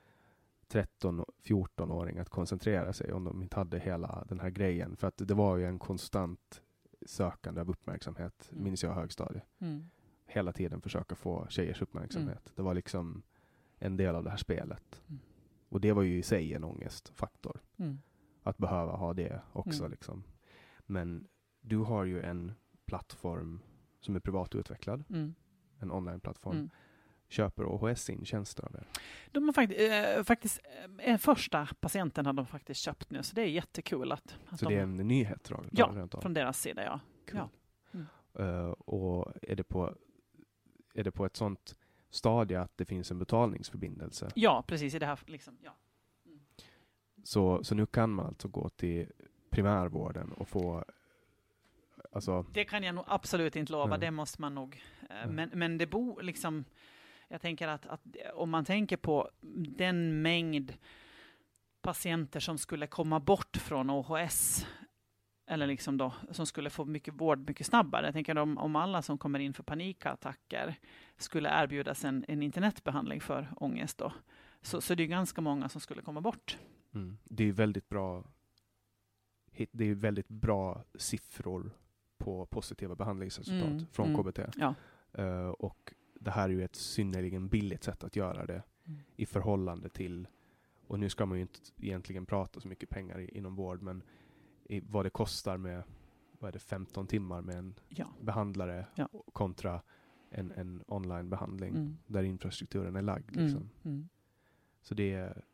13-14-åring att koncentrera sig om de inte hade hela den här grejen. För att det var ju en konstant sökande av uppmärksamhet, Mm. minns jag högstadiet. Mm. Hela tiden försöka få tjejers uppmärksamhet. Det var liksom en del av det här spelet. Mm. Och det var ju i sig en ångestfaktor Mm. att behöva ha det också. Mm. Liksom. Men du har ju en plattform som är privatutvecklad, Mm. en onlineplattform. Mm. Köper OHS in tjänster av er? De har faktiskt, eh, faktiskt eh, första patienten har de faktiskt köpt nu, så det är jättekul att, att Så de, det är en nyhet? rakt- Ja, rent av. från deras sida, ja. Kul. ja. Mm. Eh, och är det, på, är det på ett sånt stadie att det finns en betalningsförbindelse? Ja, precis i det här, liksom, ja. Så, så nu kan man alltså gå till primärvården och få Alltså, Det kan jag nog absolut inte lova, Nej. det måste man nog. eh, Nej. Men, men det bor liksom, jag tänker att, att om man tänker på den mängd patienter som skulle komma bort från OHS, eller liksom då, som skulle få mycket vård mycket snabbare. Jag tänker om, om alla som kommer in för panikattacker skulle erbjudas en, en internetbehandling för ångest då, så, så det är ganska många som skulle komma bort. mm, det är väldigt bra det är väldigt bra siffror på positiva behandlingsresultat Mm, från mm. KBT. Ja. Eh, och det här är ju ett synnerligen billigt sätt att göra det Mm. i förhållande till, och nu ska man ju inte egentligen prata så mycket pengar i, inom vård, men i, vad det kostar med vad är det, 15 timmar med en Ja. behandlare Ja. kontra en, en onlinebehandling Mm. där infrastrukturen är lagd. Mm. Liksom. Mm. Så det, är-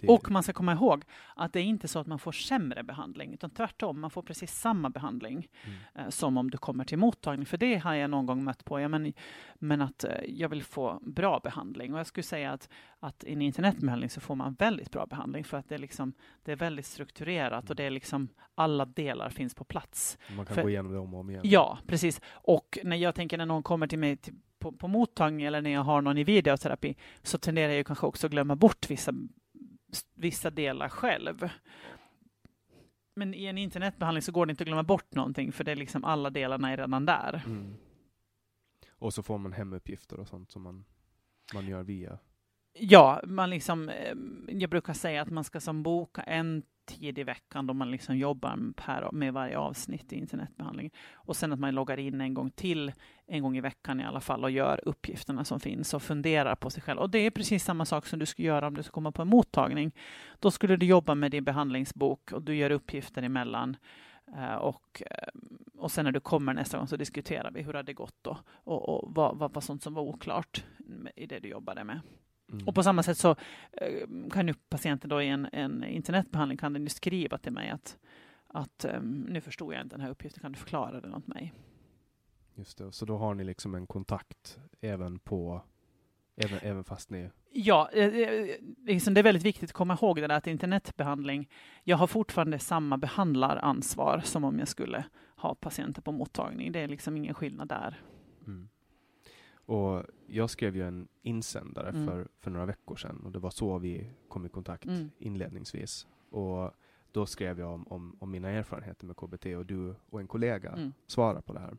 det Och man ska komma ihåg att det är inte så att man får sämre behandling, utan tvärtom, man får precis samma behandling Mm. eh, som om du kommer till mottagning. För det har jag någon gång mött på. Ja, men, men att eh, jag vill få bra behandling. Och jag skulle säga att, att i en internetbehandling så får man väldigt bra behandling för att det är, liksom, det är väldigt strukturerat och det är liksom alla delar finns på plats. man kan för- gå igenom det om och om igen. Ja, precis. Och när jag tänker när någon kommer till mig till, på, på mottagning eller när jag har någon i videoterapi så tenderar jag kanske också att glömma bort vissa, vissa delar själv. Men i en internetbehandling så går det inte att glömma bort någonting för det är liksom alla delarna är redan där. Mm. Och så får man hemuppgifter och sånt som man, man gör via Ja, man liksom, eh, jag brukar säga att man ska som boka en tid i veckan då man liksom jobbar per, med varje avsnitt i internetbehandlingen. Och sen att man loggar in en gång till, en gång i veckan i alla fall, och gör uppgifterna som finns och funderar på sig själv. Och det är precis samma sak som du skulle göra om du ska komma på en mottagning. Då skulle du jobba med din behandlingsbok och du gör uppgifter emellan. Eh, och, eh, och sen när du kommer nästa gång så diskuterar vi hur det hade gått då och, och vad, vad var sånt som var oklart i det du jobbade med. Mm. Och på samma sätt så eh, kan ju patienten då i en, en internetbehandling kan den ju skriva till mig att, att um, nu förstod jag inte den här uppgiften, kan du förklara den åt mig? Just det, så då har ni liksom en kontakt även på Även, även fast ni... Ja, eh, eh, liksom det är väldigt viktigt att komma ihåg det där att internetbehandling, jag har fortfarande samma behandlaransvar som om jag skulle ha patienter på mottagning. Det är liksom ingen skillnad där. Mm. Och jag skrev ju en insändare mm. för, för några veckor sedan och det var så vi kom i kontakt mm. inledningsvis. Och då skrev jag om, om, om, mina erfarenheter med KBT och du och en kollega mm. svarade på det här.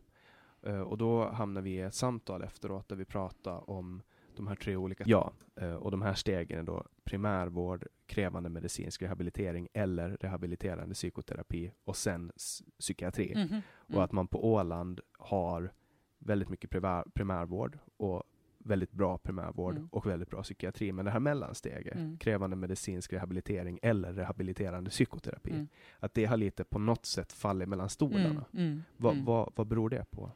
Uh, och då hamnade vi i ett samtal efteråt där vi pratade om de här tre olika Ja, uh, och de här stegen är då primärvård, krävande medicinsk rehabilitering eller rehabiliterande psykoterapi och sen psykiatri. -hmm. Och att man på Åland har väldigt mycket primär, primärvård och väldigt bra primärvård mm. och väldigt bra psykiatri. Men det här mellansteget, mm. krävande medicinsk rehabilitering eller rehabiliterande psykoterapi, mm. att det har lite på något sätt fallit mellan stolarna. Mm, mm, vad, mm. vad, vad beror det på?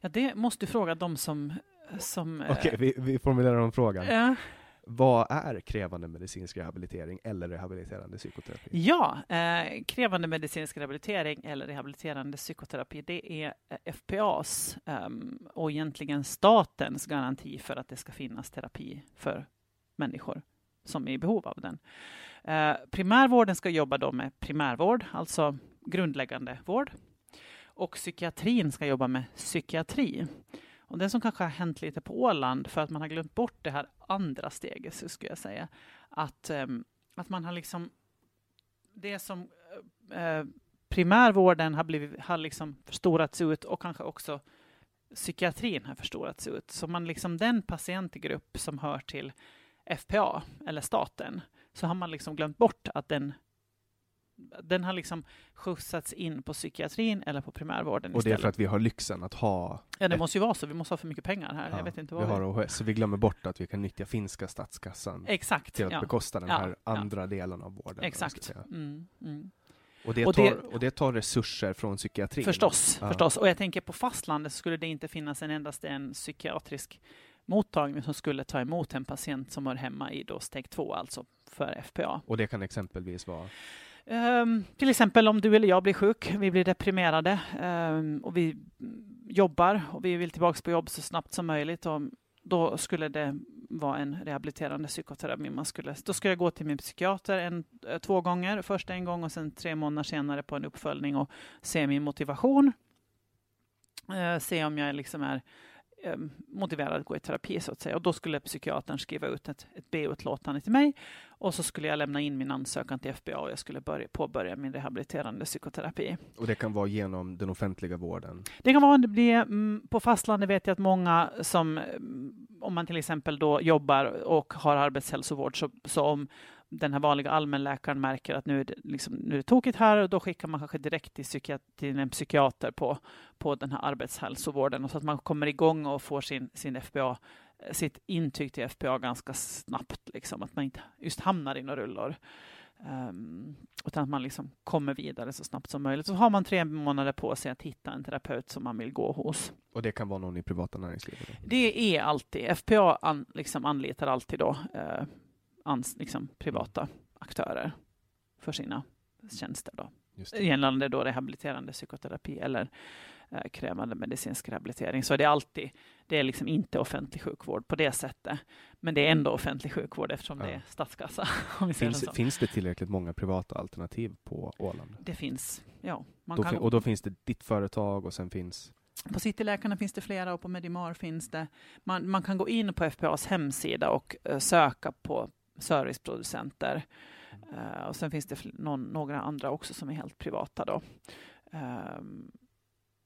Ja, det måste du fråga de som... som Okej, okay, vi, vi formulerar om frågan. Ja. Vad är krävande medicinsk rehabilitering eller rehabiliterande psykoterapi? Ja, eh, krävande medicinsk rehabilitering eller rehabiliterande psykoterapi, det är FPAs eh, ehm, och egentligen statens garanti för att det ska finnas terapi för människor som är i behov av den. Eh, primärvården ska jobba då med primärvård, alltså grundläggande vård. Och psykiatrin ska jobba med psykiatri. Och det som kanske har hänt lite på Åland, för att man har glömt bort det här andra steget, så skulle jag säga, att, eh, att man har liksom... Det som eh, eh, primärvården har, blivit, har liksom förstorats ut och kanske också psykiatrin har förstorats ut. Så man liksom den patientgrupp som hör till FPA, eller staten, så har man liksom glömt bort att den den har liksom skjutsats in på psykiatrin eller på primärvården Och det är för att vi har lyxen att ha... Ja, det ett... måste ju vara så. Vi måste ha för mycket pengar här. Ja, jag vet inte vad vi, vi har OHS, så vi glömmer bort att vi kan nyttja finska statskassan Exakt, till att ja. bekosta den här ja, andra delen av vården. Exakt. Mm, mm. Och, det och, tar, det, och det tar resurser från psykiatrin? Förstås, förstås. Och jag tänker på fastlandet skulle det inte finnas en endast en psykiatrisk mottagning som skulle ta emot en patient som hör hemma i då steg två, alltså för FPA. Och det kan exempelvis vara? Um, till exempel om du eller jag blir sjuk, vi blir deprimerade um, och vi jobbar och vi vill tillbaka på jobb så snabbt som möjligt. Och då skulle det vara en rehabiliterande psykoterapi. Man skulle, då ska jag gå till min psykiater en, eh, två gånger, först en gång och sen tre månader senare på en uppföljning och se min motivation. Uh, se om jag liksom är motiverad att gå i terapi så att säga. Och då skulle psykiatern skriva ut ett, ett B-utlåtande till mig och så skulle jag lämna in min ansökan till FBA och jag skulle börja, påbörja min rehabiliterande psykoterapi. Och det kan vara genom den offentliga vården? Det kan vara, det blir, mm, på fastlandet vet jag att många som, mm, om man till exempel då jobbar och har arbetshälsovård, så, så om den här vanliga allmänläkaren märker att nu är det, liksom, nu är det tokigt här och då skickar man kanske direkt till, till en psykiater på, på den här arbetshälsovården och så att man kommer igång och får sin, sin FBA, sitt intyg till FPA ganska snabbt, liksom, att man inte just hamnar i några rullor. Um, utan att man liksom kommer vidare så snabbt som möjligt. Så har man tre månader på sig att hitta en terapeut som man vill gå hos. Och det kan vara någon i privata näringslivet? Det är alltid, FPA an, liksom anlitar alltid då uh, ans, liksom, privata aktörer för sina tjänster. Då. Gällande då rehabiliterande psykoterapi eller eh, krävande medicinsk rehabilitering. Så det är alltid, det är liksom inte offentlig sjukvård på det sättet. Men det är ändå offentlig sjukvård eftersom ja. det är statskassa. [laughs] finns, finns det tillräckligt många privata alternativ på Åland? Det finns, ja. Då kan... Och då finns det ditt företag och sen finns på Cityläkarna finns det flera och på Medimar finns det. Man, man kan gå in på FPAs hemsida och uh, söka på serviceproducenter. Uh, och sen finns det någon, några andra också som är helt privata. Då. Uh,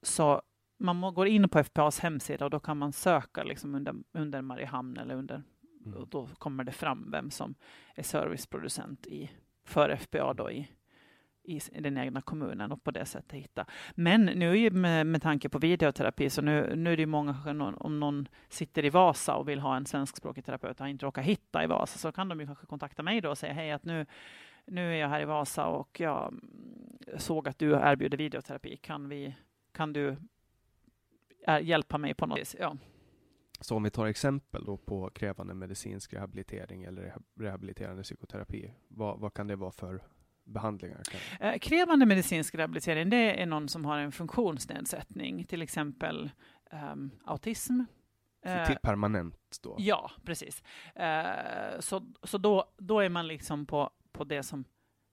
så man går in på FPAs hemsida och då kan man söka liksom under, under Mariehamn eller under Mm. och då kommer det fram vem som är serviceproducent i, för FBA då i, i den egna kommunen och på det sättet hitta. Men nu med, med tanke på videoterapi så nu, nu är det ju många, om någon sitter i Vasa och vill ha en svenskspråkig terapeut och har inte råkat hitta i Vasa så kan de ju kanske kontakta mig då och säga hej att nu, nu är jag här i Vasa och jag mm, såg att du erbjuder videoterapi. Kan, vi, kan du hjälpa mig på något vis? Ja. Så om vi tar exempel då på krävande medicinsk rehabilitering eller rehabiliterande psykoterapi, vad, vad kan det vara för behandlingar? Eh, krävande medicinsk rehabilitering, det är någon som har en funktionsnedsättning, till exempel um, autism. Eh, permanent då? Ja, precis. Uh, så så då, då är man liksom på, på det som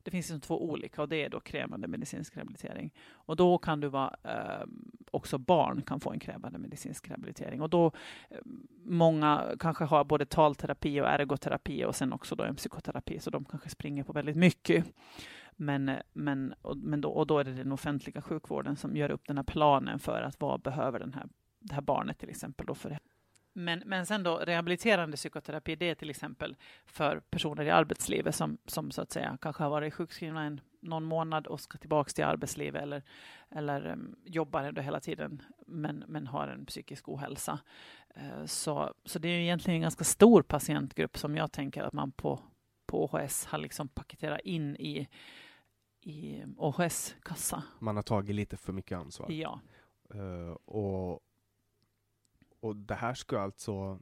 det finns liksom två olika och det är då krävande medicinsk rehabilitering. Och då kan du vara, eh, också barn kan få en krävande medicinsk rehabilitering. Och då, eh, många kanske har både talterapi och ergoterapi och sen också då en psykoterapi, så de kanske springer på väldigt mycket. Men, men, och, men då, och då är det den offentliga sjukvården som gör upp den här planen för att vad behöver den här, det här barnet till exempel då för men, men sen då rehabiliterande psykoterapi, det är till exempel för personer i arbetslivet som, som så att säga kanske har varit sjukskrivna en, någon månad och ska tillbaka till arbetslivet eller, eller um, jobbar ändå hela tiden men, men har en psykisk ohälsa. Uh, så, så det är egentligen en ganska stor patientgrupp som jag tänker att man på, på OHS har liksom paketerat in i, i OHS-kassa. Man har tagit lite för mycket ansvar. Ja. Uh, och och det här ska alltså,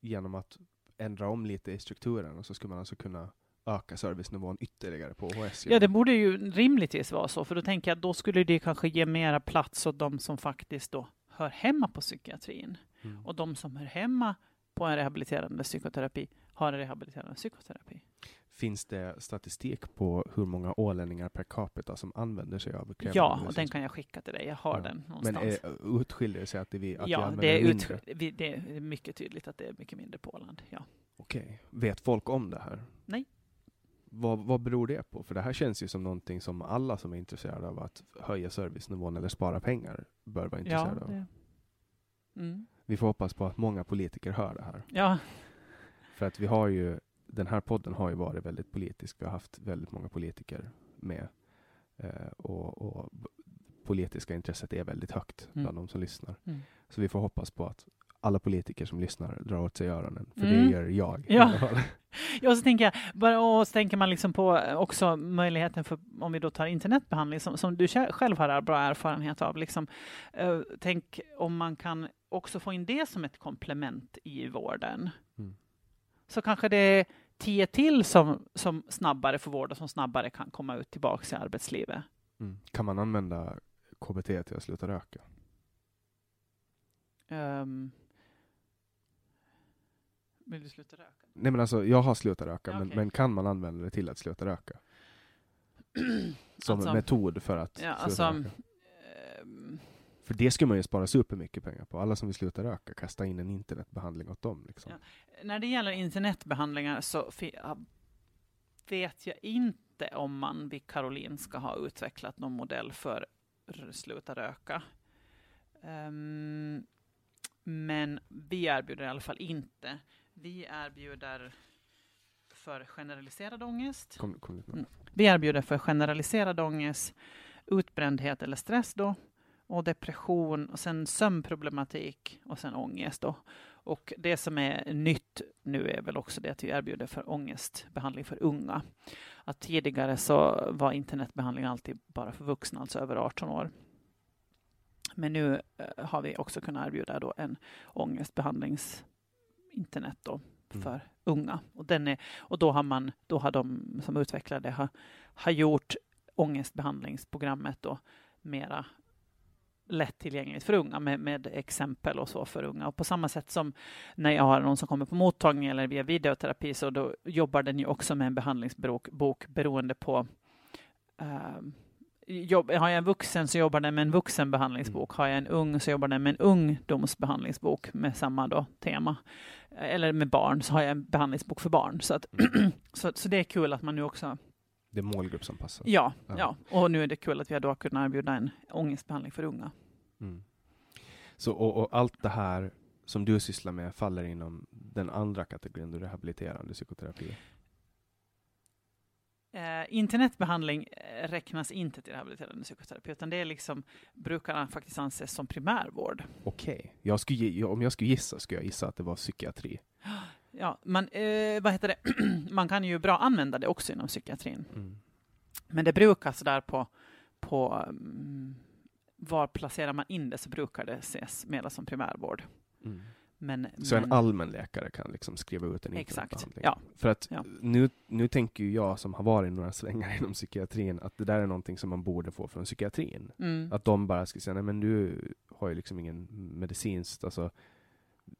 genom att ändra om lite i strukturen, och så skulle man alltså kunna öka servicenivån ytterligare på OHS? Ja, det borde ju rimligtvis vara så, för då tänker jag att då skulle det kanske ge mera plats åt de som faktiskt då hör hemma på psykiatrin. Mm. Och de som hör hemma på en rehabiliterande psykoterapi har en rehabiliterande psykoterapi. Finns det statistik på hur många ålänningar per capita som använder sig av Ja, och den kan jag skicka till dig. Jag har ja. den någonstans. Men utskiljer det sig att, vi, att ja, vi det är mindre? Ut, det är mycket tydligt att det är mycket mindre på Åland. Ja. Okej. Vet folk om det här? Nej. Vad, vad beror det på? För det här känns ju som någonting som alla som är intresserade av att höja servicenivån eller spara pengar bör vara intresserade ja, av. Mm. Vi får hoppas på att många politiker hör det här. Ja. För att vi har ju den här podden har ju varit väldigt politisk. Vi har haft väldigt många politiker med. Eh, och, och politiska intresset är väldigt högt mm. bland de som lyssnar. Mm. Så vi får hoppas på att alla politiker som lyssnar drar åt sig öronen, för mm. det gör jag. Ja. [laughs] [laughs] ja, så tänker jag, bara, och så tänker man liksom på också möjligheten för, om vi då tar internetbehandling, som, som du själv har bra erfarenhet av. Liksom, uh, tänk om man kan också få in det som ett komplement i vården. Mm så kanske det är tio till som, som snabbare får vård och som snabbare kan komma ut tillbaka i arbetslivet. Mm. Kan man använda KBT till att sluta röka? Um, vill du sluta röka? Nej men alltså, jag har slutat röka, okay. men, men kan man använda det till att sluta röka? [clears throat] Som alltså, metod för att ja, sluta alltså, röka? För det skulle man ju spara supermycket pengar på. Alla som vill sluta röka, kasta in en internetbehandling åt dem. Liksom. Ja. När det gäller internetbehandlingar så vet jag inte om man vid Karolinska har utvecklat någon modell för sluta röka. Um, men vi erbjuder i alla fall inte. Vi erbjuder för generaliserad ångest. Kom, kom mm. Vi erbjuder för generaliserad ångest, utbrändhet eller stress då, och depression och sen sömnproblematik och sen ångest. Då. Och det som är nytt nu är väl också det att vi erbjuder för ångestbehandling för unga. Att tidigare så var internetbehandling alltid bara för vuxna, alltså över 18 år. Men nu eh, har vi också kunnat erbjuda då en ångestbehandlings internet då mm. för mm. unga. Och, den är, och då har man, då har de som utvecklade har, har gjort ångestbehandlingsprogrammet då mera lättillgängligt för unga med, med, exempel och så för unga. Och på samma sätt som när jag har någon som kommer på mottagning eller via videoterapi så då jobbar den ju också med en behandlingsbok bok, beroende på uh, jobb, har jag en vuxen så jobbar den med en vuxenbehandlingsbok. Har jag en ung så jobbar den med en ungdomsbehandlingsbok med samma då tema. Eller med barn så har jag en behandlingsbok för barn. Så, att, [clears throat] så, så det är kul att man nu också det är målgruppsanpassat? Ja, ja, ja. Och nu är det kul att vi då har kunnat erbjuda en ångestbehandling för unga. Mm. Så, och, och, allt det här som du sysslar med faller inom den andra kategorin, då rehabiliterande psykoterapi? Eh, internetbehandling eh, räknas inte till rehabiliterande psykoterapi, utan det är liksom, brukar faktiskt anses som primärvård. Okej. Jag skulle, gi- om jag skulle gissa, skulle jag gissa att det var psykiatri. [gasps] [gasps] Ja, man, eh, vad heter det? [clears throat] man kan ju bra använda det också inom psykiatrin. Mm. Men det brukar sådär på, på mm, var placerar man in det så brukar det ses mer som primärvård. Mm. Men, Så en men, allmänläkare kan liksom skriva ut en Exakt, ja. För att Ja. nu, nu tänker ju jag som har varit några svängar [laughs] inom psykiatrin att det där är någonting som man borde få från psykiatrin. mm, Att de bara ska säga, nej men du har ju liksom ingen medicinskt, alltså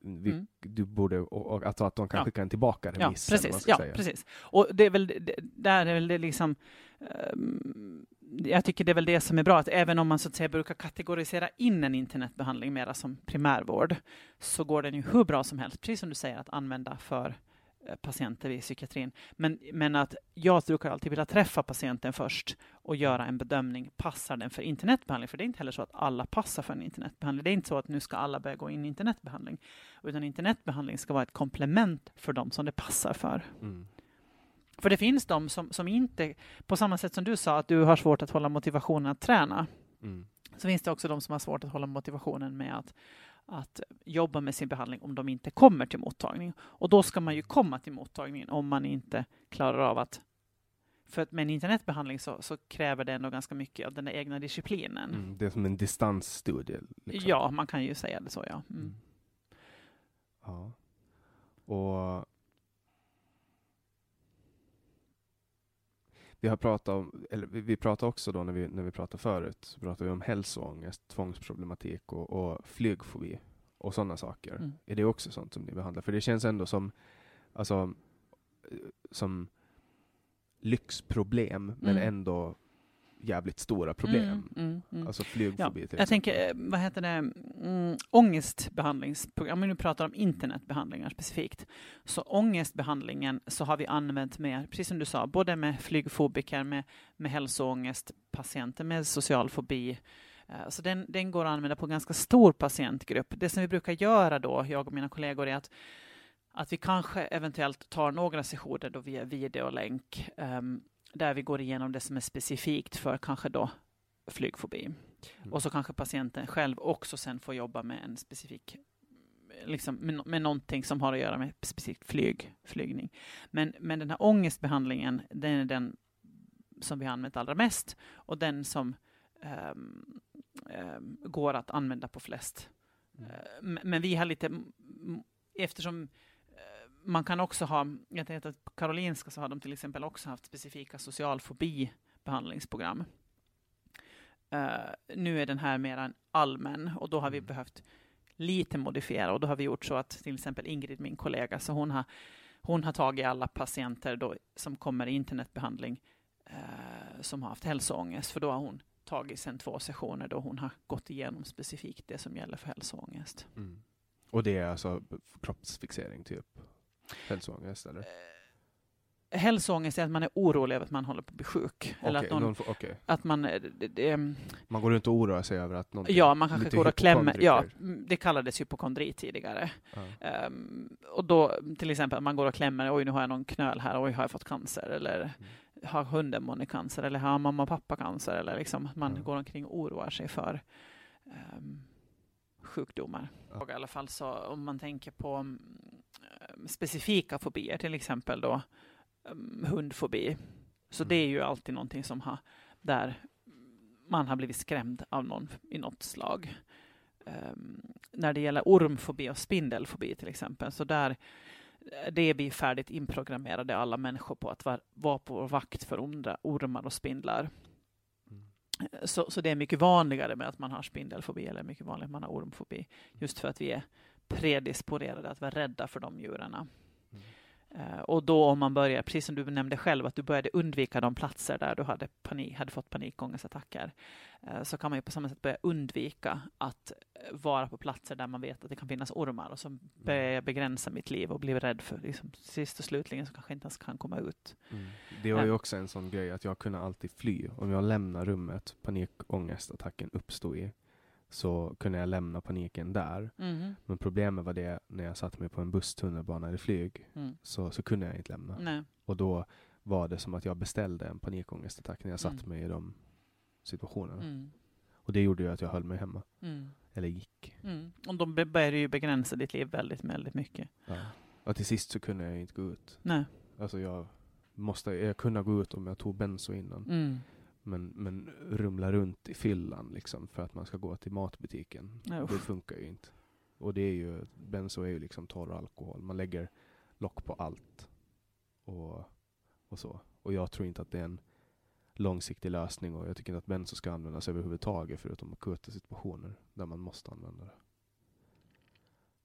vi, Mm. du borde, och, och att, att de kan Ja. skicka en tillbaka ja, remiss. eller vad man precis. Ja, säga. precis. Och det är väl, det, där är väl det liksom, ehm, jag tycker det är väl det som är bra, att även om man så att säga brukar kategorisera in en internetbehandling mera som primärvård, så går den ju hur bra som helst, precis som du säger, att använda för patienter i psykiatrin. Men, men att jag brukar alltid vilja träffa patienten först och göra en bedömning. Passar den för internetbehandling? För det är inte heller så att alla passar för en internetbehandling. Det är inte så att nu ska alla börja gå in i internetbehandling. Utan internetbehandling ska vara ett komplement för dem som det passar för. Mm. För det finns de som, som inte, på samma sätt som du sa, att du har svårt att hålla motivationen att träna, Mm. så finns det också de som har svårt att hålla motivationen med att, att jobba med sin behandling om de inte kommer till mottagning. Och då ska man ju komma till mottagningen om man inte klarar av att för att med en internetbehandling så, så kräver det ändå ganska mycket av den där egna disciplinen. Mm. Det är som en distansstudie. Liksom. Ja, man kan ju säga det så, ja. Mm. Mm. Ja. Och vi har pratat om, eller vi, pratade också då när vi, när vi pratade förut, så pratade vi om hälsoångest, tvångsproblematik och, och flygfobi och sådana saker. Mm. Är det också sånt som ni behandlar? För det känns ändå som, alltså, eh, som lyxproblem, men Mm. ändå jävligt stora problem. Mm, mm, mm. Alltså Ja, flygfobi till jag exempel. tänker, eh, vad heter det, mm, ångestbehandlingsprogram, om vi nu pratar om internetbehandlingar specifikt, så ångestbehandlingen så har vi använt med, precis som du sa, både med flygfobiker, med, med hälsoångest, patienter med social fobi, Eh, så den, den går att använda på en ganska stor patientgrupp. Det som vi brukar göra då, jag och mina kollegor, är att att vi kanske eventuellt tar några sessioner då via videolänk ehm, där vi går igenom det som är specifikt för kanske då flygfobi. Mm. Och så kanske patienten själv också sen får jobba med en specifik liksom, med, med någonting som har att göra med specifikt flyg, flygning. Men, men den här ångestbehandlingen, den är den som vi har använt allra mest och den som ehm, ehm, går att använda på flest. Mm. M- Men vi har lite, eftersom man kan också ha, jag tänkte att på Karolinska så har de till exempel också haft specifika social fobi behandlingsprogram. Eh, nu är den här mer en allmän och då har vi Mm. behövt lite modifiera och då har vi gjort så att till exempel Ingrid, min kollega, så hon har, hon har tagit alla patienter då, som kommer i internetbehandling eh, som har haft hälsoångest, för då har hon tagit sen två sessioner då hon har gått igenom specifikt det som gäller för hälsoångest. Mm. Och det är alltså kroppsfixering, typ? Hälsoångest, eller? Hälsoångest är att man är orolig över att man håller på att bli sjuk. Eller Okej, att, någon, någon får- okej. att man... eh, Det, det, Man går runt och oroar sig över att någonting... ja, man kanske går och klämmer. Ja, mm, det kallades hypokondri tidigare. Ja. Ehm, och då till exempel man går och klämmer, oj nu har jag någon knöl här, oj har jag fått cancer, eller Mm. har hunden månne cancer, eller har mamma och pappa cancer, eller liksom att man Ja. går omkring och oroar sig för ehm, sjukdomar. Ja. Och I alla fall så om man tänker på mm, specifika fobier, till exempel då um, hundfobi, så Mm. det är ju alltid någonting som har, där man har blivit skrämd av någon i något slag. Ehm, när det gäller ormfobi och spindelfobi till exempel, så där det är vi färdigt inprogrammerade alla människor på att vara, vara på vår vakt för onda ormar och spindlar. Mm. Så, så det är mycket vanligare med att man har spindelfobi eller mycket vanligare att man har ormfobi. Just för att vi är predisponerade att vara rädda för de djuren. Mm. Eh, och då om man börjar, precis som du nämnde själv, att du började undvika de platser där du hade, panik, hade fått panikångestattacker, eh, så kan man ju på samma sätt börja undvika att eh, vara på platser där man vet att det kan finnas ormar och så börjar jag begränsa mitt liv och blir rädd för liksom, sist och slutligen så kanske jag inte ens kan komma ut. Mm. Det var ju också en sån grej att jag kunde alltid fly. Om jag lämnar rummet, panikångestattacken uppstod i, så kunde jag lämna paniken där. Mhm. Men problemet var det när jag satte mig på en buss, tunnelbana eller flyg Mm. så, så kunde jag inte lämna. Nej. Och då var det som att jag beställde en panikångestattack när jag satte Mm. mig i de situationerna. Mm. Och det gjorde ju att jag höll mig hemma. Mm. Eller gick. Mm. Och börjar det ju begränsa ditt liv väldigt, väldigt mycket. Ja. Och till sist så kunde jag inte gå ut. Nej. Alltså jag måste, jag kunde gå ut om jag tog benzo innan. Men, men rumla runt i fyllan liksom för att man ska gå till matbutiken. Ja, det funkar ju inte. Och det är ju, benzo är ju liksom torr alkohol. Man lägger lock på allt. Och, och så. Och jag tror inte att det är en långsiktig lösning och jag tycker inte att benzo ska användas överhuvudtaget förutom akuta situationer där man måste använda det.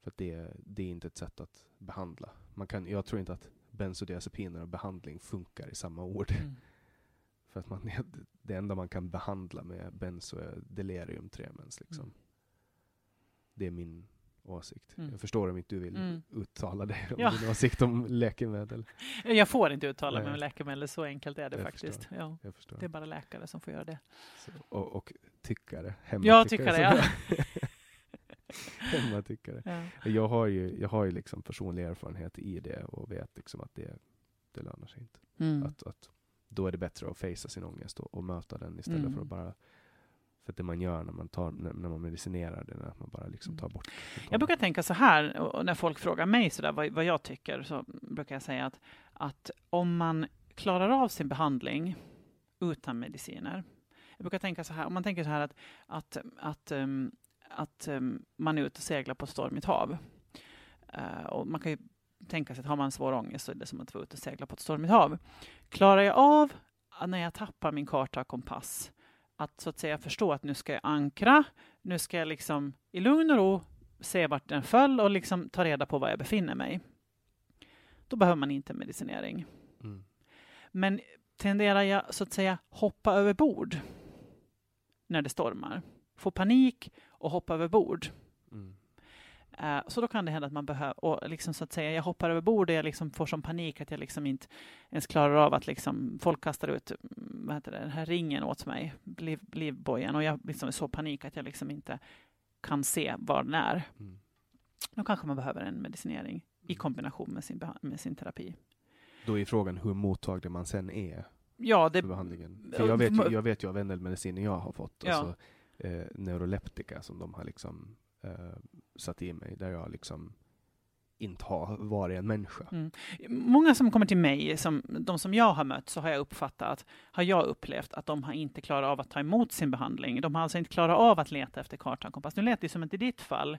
För att det, det är inte ett sätt att behandla. Man kan, jag tror inte att bensodiazepiner och behandling funkar i samma ord. Mm. För att man, det enda man kan behandla med benzo är delirium tremens. Liksom. Mm. Det är min åsikt. Mm. Jag förstår om inte du vill Mm. uttala dig om Ja. din åsikt om läkemedel. [laughs] Jag får inte uttala mig om läkemedel, så enkelt är det Jag faktiskt. Ja, Jag förstår. det är bara läkare som får göra det. Så, och, och tyckare. Ja, Hemmatyckare. tyckare, som jag- [laughs] [laughs] Hemmatyckare. Ja. Jag har ju, jag har ju liksom personlig erfarenhet i det och vet liksom att det, det lönar sig inte. Mm. Att, att då är det bättre att facea sin ångest och, och möta den istället Mm. för att bara för det man gör när man, tar, när, när man medicinerar det att man bara liksom tar bort Mm. Jag brukar tänka så här, och när folk frågar mig så där, vad, vad jag tycker, så brukar jag säga att, att om man klarar av sin behandling utan mediciner. Jag brukar tänka så här, om man tänker så här att, att, att, ehm, att ehm, man är ute och seglar på ett stormigt hav. Eh, och man kan ju tänka sig att har man svår ångest så är det som att vara ute och segla på ett stormigt hav. Klarar jag av, att när jag tappar min karta och kompass, att så att säga förstå att nu ska jag ankra, nu ska jag liksom i lugn och ro se vart den föll och liksom ta reda på var jag befinner mig. Då behöver man inte medicinering. Mm. Men tenderar jag så att säga hoppa över bord när det stormar, få panik och hoppa över bord. Mm. Eh, Så då kan det hända att man behöver, och liksom så att säga, jag hoppar över bord och jag liksom får sån panik att jag liksom inte ens klarar av att liksom, folk kastar ut mm, vad heter det, den här ringen åt mig, liv, livbojen, och jag liksom är så panik att jag liksom inte kan se var den är. Mm. Då kanske man behöver en medicinering i kombination med sin, med sin terapi. Då är frågan hur mottaglig man sen är Ja, det, för behandlingen. För jag, vet ju, jag vet ju av en del mediciner jag har fått, Ja. alltså, eh, neuroleptika som de har liksom eh, satt i mig, där jag liksom inte har varit en människa. Mm. Många som kommer till mig, som, de som jag har mött, så har jag uppfattat, har jag upplevt att de har inte klarat av att ta emot sin behandling. De har alltså inte klarat av att leta efter kartan och kompass. Nu lät det som att i ditt fall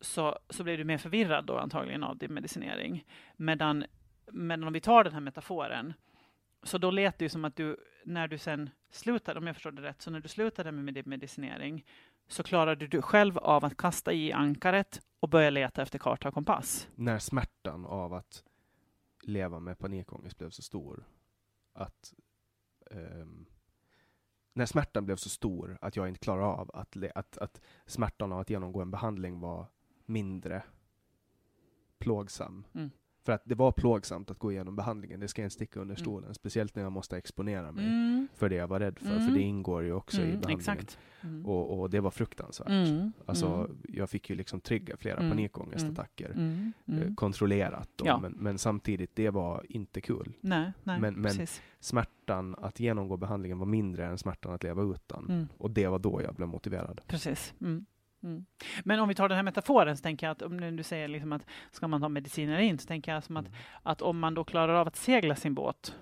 så, så blev du mer förvirrad då antagligen av din medicinering. Medan, medan om vi tar den här metaforen, så då lät det ju som att du, när du sen slutade, om jag förstår det rätt, så när du slutade med din medicinering, så klarade du själv av att kasta i ankaret och börja leta efter karta och kompass. När smärtan av att leva med panikångest blev så stor att ehm, när smärtan blev så stor att jag inte klarade av att, att, att smärtan av att genomgå en behandling var mindre plågsam. Mm. För att det var plågsamt att gå igenom behandlingen, det ska jag inte sticka under Mm. stolen. Speciellt när jag måste exponera mig Mm. för det jag var rädd för, Mm. för det ingår ju också i Mm, behandlingen. Exakt. Mm. Och, och det var fruktansvärt. Mm, Alltså, mm, jag fick ju liksom trigga flera Mm, panikångestattacker. mm, eh, mm. Kontrollerat då, Ja. men, men samtidigt, det var inte kul. Nej, nej, men- men-. Smärtan att genomgå behandlingen var mindre än smärtan att leva utan. Mm, Och det var då jag blev motiverad. precis. Mm. Men om vi tar den här metaforen så tänker jag att om du säger liksom att ska man ta mediciner in så tänker jag som att, Mm. att om man då klarar av att segla sin båt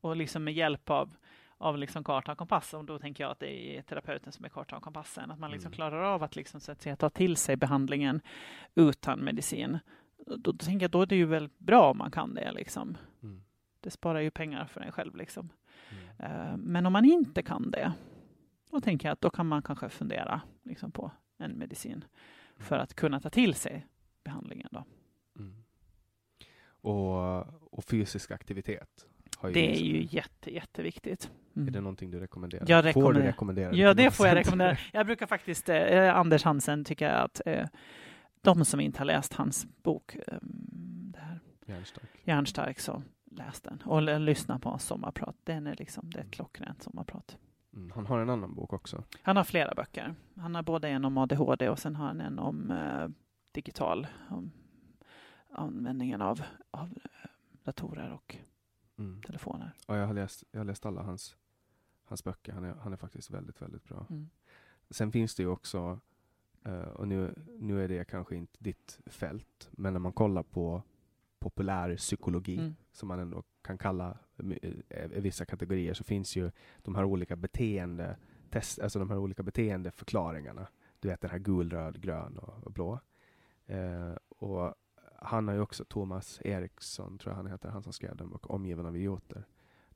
och liksom med hjälp av av liksom karta och kompass, och då tänker jag att det är terapeuten som är kartan och kompassen, att man liksom Mm. klarar av att, liksom, så att säga, ta till sig behandlingen utan medicin. Då, då tänker jag då är det ju väl bra om man kan det. Liksom. Mm. Det sparar ju pengar för en själv. Liksom. Mm. Eh, Men om man inte kan det, då tänker jag att då kan man kanske fundera liksom, på en medicin för att kunna ta till sig behandlingen. Då. Mm. Och, och fysisk aktivitet. Det är ju jätte, jätteviktigt. Mm. Är det någonting du rekommenderar? Jag Får rekommenderar- du rekommendera Ja, det får jag rekommendera. Jag brukar faktiskt, eh, Anders Hansen tycker jag att eh, de som inte har läst hans bok, eh, det här Hjärnstark. Järnstark, så läs den och lyssna på hans sommarprat. Den är liksom, det är ett klockrent sommarprat. Mm. Han har en annan bok också. Han har flera böcker. Han har både en om ADHD och sen har han en om eh, digital, om användningen av, av eh, datorer och Mm. telefoner. Ja, jag, har läst, jag har läst alla hans, hans böcker. Han är, han är faktiskt väldigt, väldigt bra. Mm. Sen finns det ju också, eh, och nu, nu är det kanske inte ditt fält, men när man kollar på populär psykologi, Mm. som man ändå kan kalla eh, vissa kategorier, så finns ju de här olika beteende test, alltså de här olika beteendeförklaringarna. Du vet den här gul, röd, grön och, och blå. Eh, och han har ju också, Thomas Eriksson tror jag han heter, han som skrev den boken, Omgiven av idioter.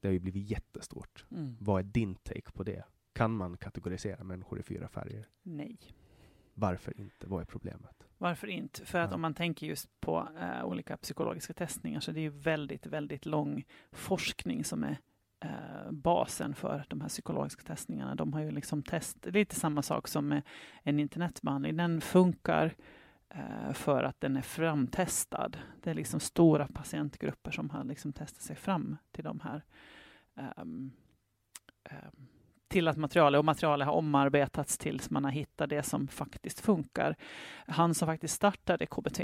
Det har ju blivit jättestort. Mm. Vad är din take på det? Kan man kategorisera människor i fyra färger? Nej. Varför inte? Vad är problemet? Varför inte? För att Ja. om man tänker just på eh, olika psykologiska testningar så det är ju väldigt, väldigt lång forskning som är eh, basen för de här psykologiska testningarna. De har ju liksom test, lite samma sak som med en internetbehandling. Den funkar eh, för att den är framtestad. Det är liksom stora patientgrupper som har liksom testat sig fram till de här ehm, ehm, till att materialet och materialet har omarbetats tills man har hittat det som faktiskt funkar. Han som faktiskt startade KBT,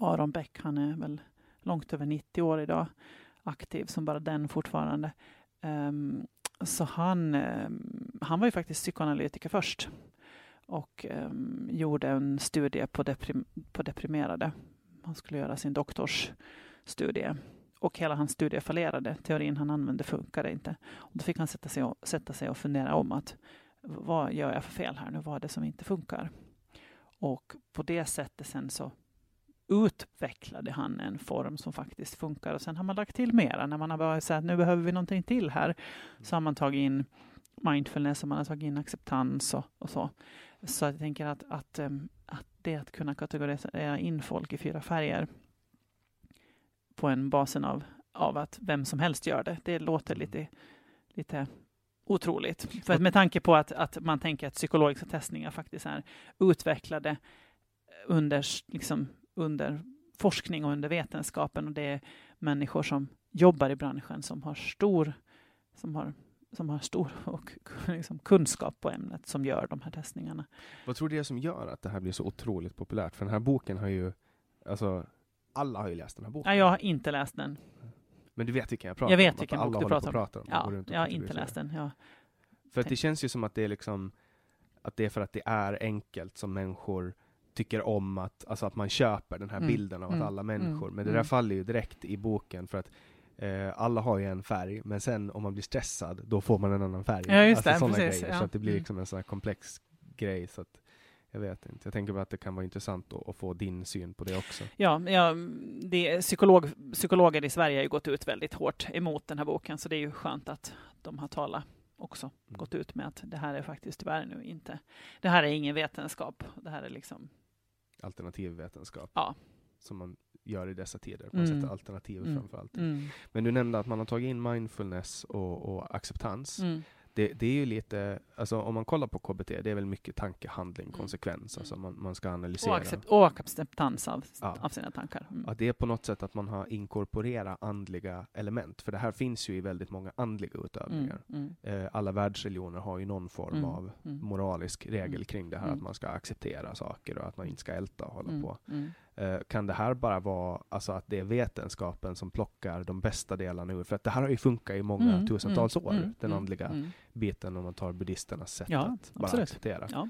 Aron Bäck, han är väl långt över 90 år idag, aktiv som bara den fortfarande. Um, så han, um, han var ju faktiskt psykoanalytiker först och um, gjorde en studie på, deprim på deprimerade. Han skulle göra sin doktorsstudie och hela hans studie fallerade. Teorin han använde funkade inte. Och då fick han sätta sig, och, sätta sig och fundera om att vad gör jag för fel här nu? Vad är det som inte funkar? Och på det sättet sen så utvecklade han en form som faktiskt funkar och sen har man lagt till mera. När man har börjat säga att nu behöver vi någonting till här så har man tagit in mindfulness och man har tagit in acceptans och, och så. Så jag tänker att, att, ehm, att det att kunna kategorisera in folk i fyra färger på en basen av, av att vem som helst gör det, det låter lite, lite otroligt. För med tanke på att, att man tänker att psykologiska testningar faktiskt är utvecklade under, liksom, under forskning och under vetenskapen och det är människor som jobbar i branschen som har stor, som har, som har stor och, [laughs] liksom, kunskap på ämnet som gör de här testningarna. Vad tror du det är som gör att det här blir så otroligt populärt? För den här boken har ju, alltså, alla har ju läst den här boken. Ja, jag har inte läst den. Men du vet vilken jag pratar Jag vet om? vilken bok du pratar om. pratar om. Ja, jag har inte läst den. Ja. För att det känns ju som att det är liksom, att det är för att det är enkelt som människor tycker om att, alltså att man köper den här Mm, bilden av att mm, alla människor, mm, men det där mm. faller ju direkt i boken för att eh, alla har ju en färg, men sen om man blir stressad, då får man en annan färg. Ja, just det, sådana precis, grejer, ja. så att det blir Mm. liksom en sån här komplex grej. Så att, jag vet inte. Jag tänker bara att det kan vara intressant att, att få din syn på det också. Ja, ja det, psykolog, psykologer i Sverige har ju gått ut väldigt hårt emot den här boken, så det är ju skönt att de har talat också, Mm. gått ut med att det här är faktiskt tyvärr nu inte, det här är ingen vetenskap, det här är liksom, Alternativ vetenskap. Ja. Som man gör i dessa tider. Man Mm. sätter alternativ Mm. framför allt. mm, Men du nämnde att man har tagit in mindfulness och, och acceptans. Mm, Det, det är ju lite, alltså om man kollar på KBT, det är väl mycket tanke, handling, Mm. konsekvens. Alltså man, man ska och, analysera. accept, och acceptans av, Ja. av sina tankar. Mm. Att det är på något sätt att man har inkorporerat andliga element. För det här finns ju i väldigt många andliga utövningar. Mm, mm, Eh, alla världsreligioner har ju någon form Mm, av mm. moralisk regel Mm, kring det här. mm. Att man ska acceptera saker och att man inte ska älta och hålla mm, på. Mm. Eh, kan det här bara vara alltså att det är vetenskapen som plockar de bästa delarna ur? För att det här har ju funkat i många Mm, tusentals mm, år, mm, den mm, andliga mm. biten om man tar buddhisternas sätt Ja, att bara absolut. acceptera. Ja.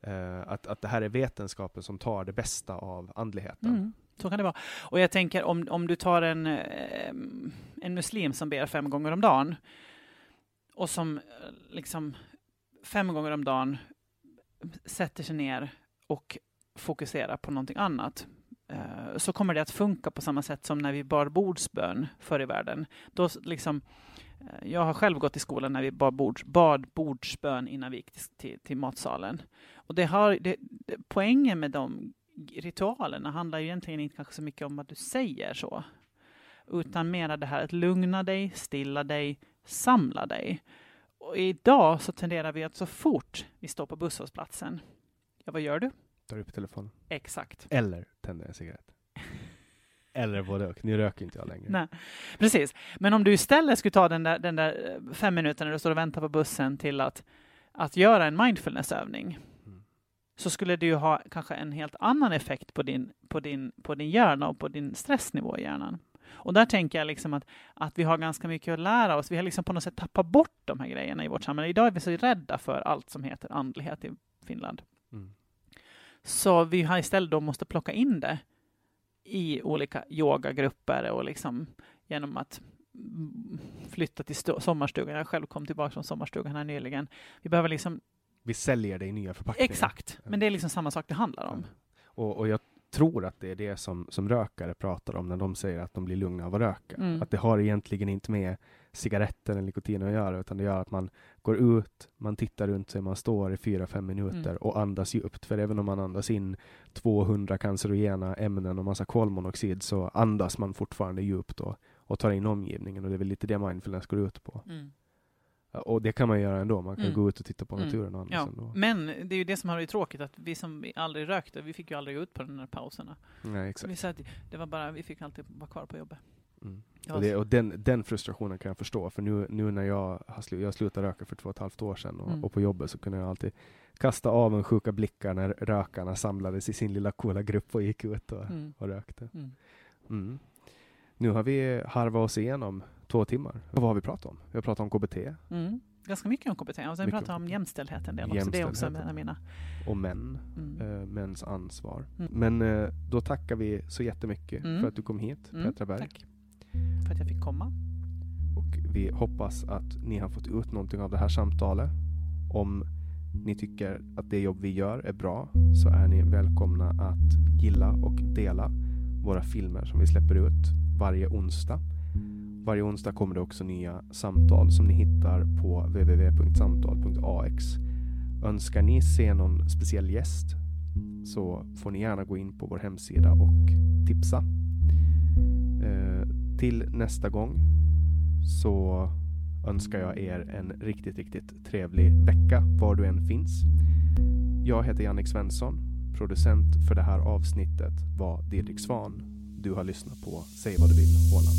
Eh, att, att det här är vetenskapen som tar det bästa av andligheten. Mm, så kan det vara. Och jag tänker om, om du tar en, eh, en muslim som ber fem gånger om dagen och som eh, liksom fem gånger om dagen sätter sig ner och fokusera på någonting annat eh, så kommer det att funka på samma sätt som när vi bar bordsbön förr i världen. Då liksom, eh, jag har själv gått i skolan när vi bad, bords, bad bordsbön innan vi gick till, till, till matsalen. Och det har, det, det, poängen med de ritualerna handlar ju egentligen inte kanske så mycket om vad du säger så, utan mer det här att lugna dig, stilla dig, samla dig. Och idag så tenderar vi att så fort vi står på busshållplatsen, ja vad gör du? Tar upp telefonen. Exakt. Eller tänder en cigarett. [laughs] Eller både och. Nu röker inte jag längre. Nej, precis. Men om du istället skulle ta den där, den där eh, fem minuterna när du står och väntar på bussen till att, att göra en mindfulnessövning Mm. så skulle det ju ha kanske en helt annan effekt på din, på din, på din hjärna och på din stressnivå i hjärnan. Och där tänker jag liksom att, att vi har ganska mycket att lära oss. Vi har liksom på något sätt tappat bort de här grejerna i vårt samhälle. Idag är vi så rädda för allt som heter andlighet i Finland. Mm. Så vi har istället då måste plocka in det i olika yogagrupper och liksom genom att flytta till sommarstugan. Jag själv kom tillbaka från sommarstugan här nyligen. Vi behöver liksom, Vi säljer det i nya förpackningar. exakt, men det är liksom samma sak det handlar om. Och, och jag tror att det är det som, som rökare pratar om när de säger att de blir lugna av att röka. Mm. Att det har egentligen inte med cigaretten eller nikotin att göra, utan det gör att man går ut, man tittar runt sig, man står i fyra, fem minuter Mm. och andas djupt. För även om man andas in 200 cancerogena ämnen och massa kolmonoxid så andas man fortfarande djupt och, och tar in omgivningen. Och det är väl lite det mindfulness går ut på. Mm. Och det kan man göra ändå. Man kan Mm. gå ut och titta på Mm. naturen och andas Ja, ändå. men det är ju det som har varit tråkigt, att vi som aldrig rökte, vi fick ju aldrig gå ut på de här pauserna. Nej, exakt. vi sa att det var bara, vi fick alltid vara kvar på jobbet. Mm. Och, det, och den, den frustrationen kan jag förstå, för nu, nu när jag har slu, jag slutade röka för två och ett halvt år sedan och, Mm. och på jobbet så kunde jag alltid kasta avundsjuka blickar när rökarna samlades i sin lilla coola grupp och gick ut och, Mm. och rökte. Mm. Mm. Nu har vi harvat oss igenom två timmar. Och vad har vi pratat om? Vi har pratat om KBT Mm. Ganska mycket om KBT. Och sen Mycket pratar om jämställdhet en del också. Det är också en av mina. och män, Mm. eh, mäns ansvar. Mm. Men eh, då tackar vi så jättemycket för att du kom hit, Petra Berg. Tack för att jag fick komma. Och vi hoppas att ni har fått ut någonting av det här samtalet. Om ni tycker att det jobb vi gör är bra så är ni välkomna att gilla och dela våra filmer som vi släpper ut varje onsdag. Varje onsdag kommer det också nya samtal som ni hittar på www.samtal.ax. Önskar ni se någon speciell gäst så får ni gärna gå in på vår hemsida och tipsa. Till nästa gång så önskar jag er en riktigt, riktigt trevlig vecka var du än finns. Jag heter Jannik Svensson. Producent för det här avsnittet var Didrik Svan. Du har lyssnat på Säg vad du vill Åland.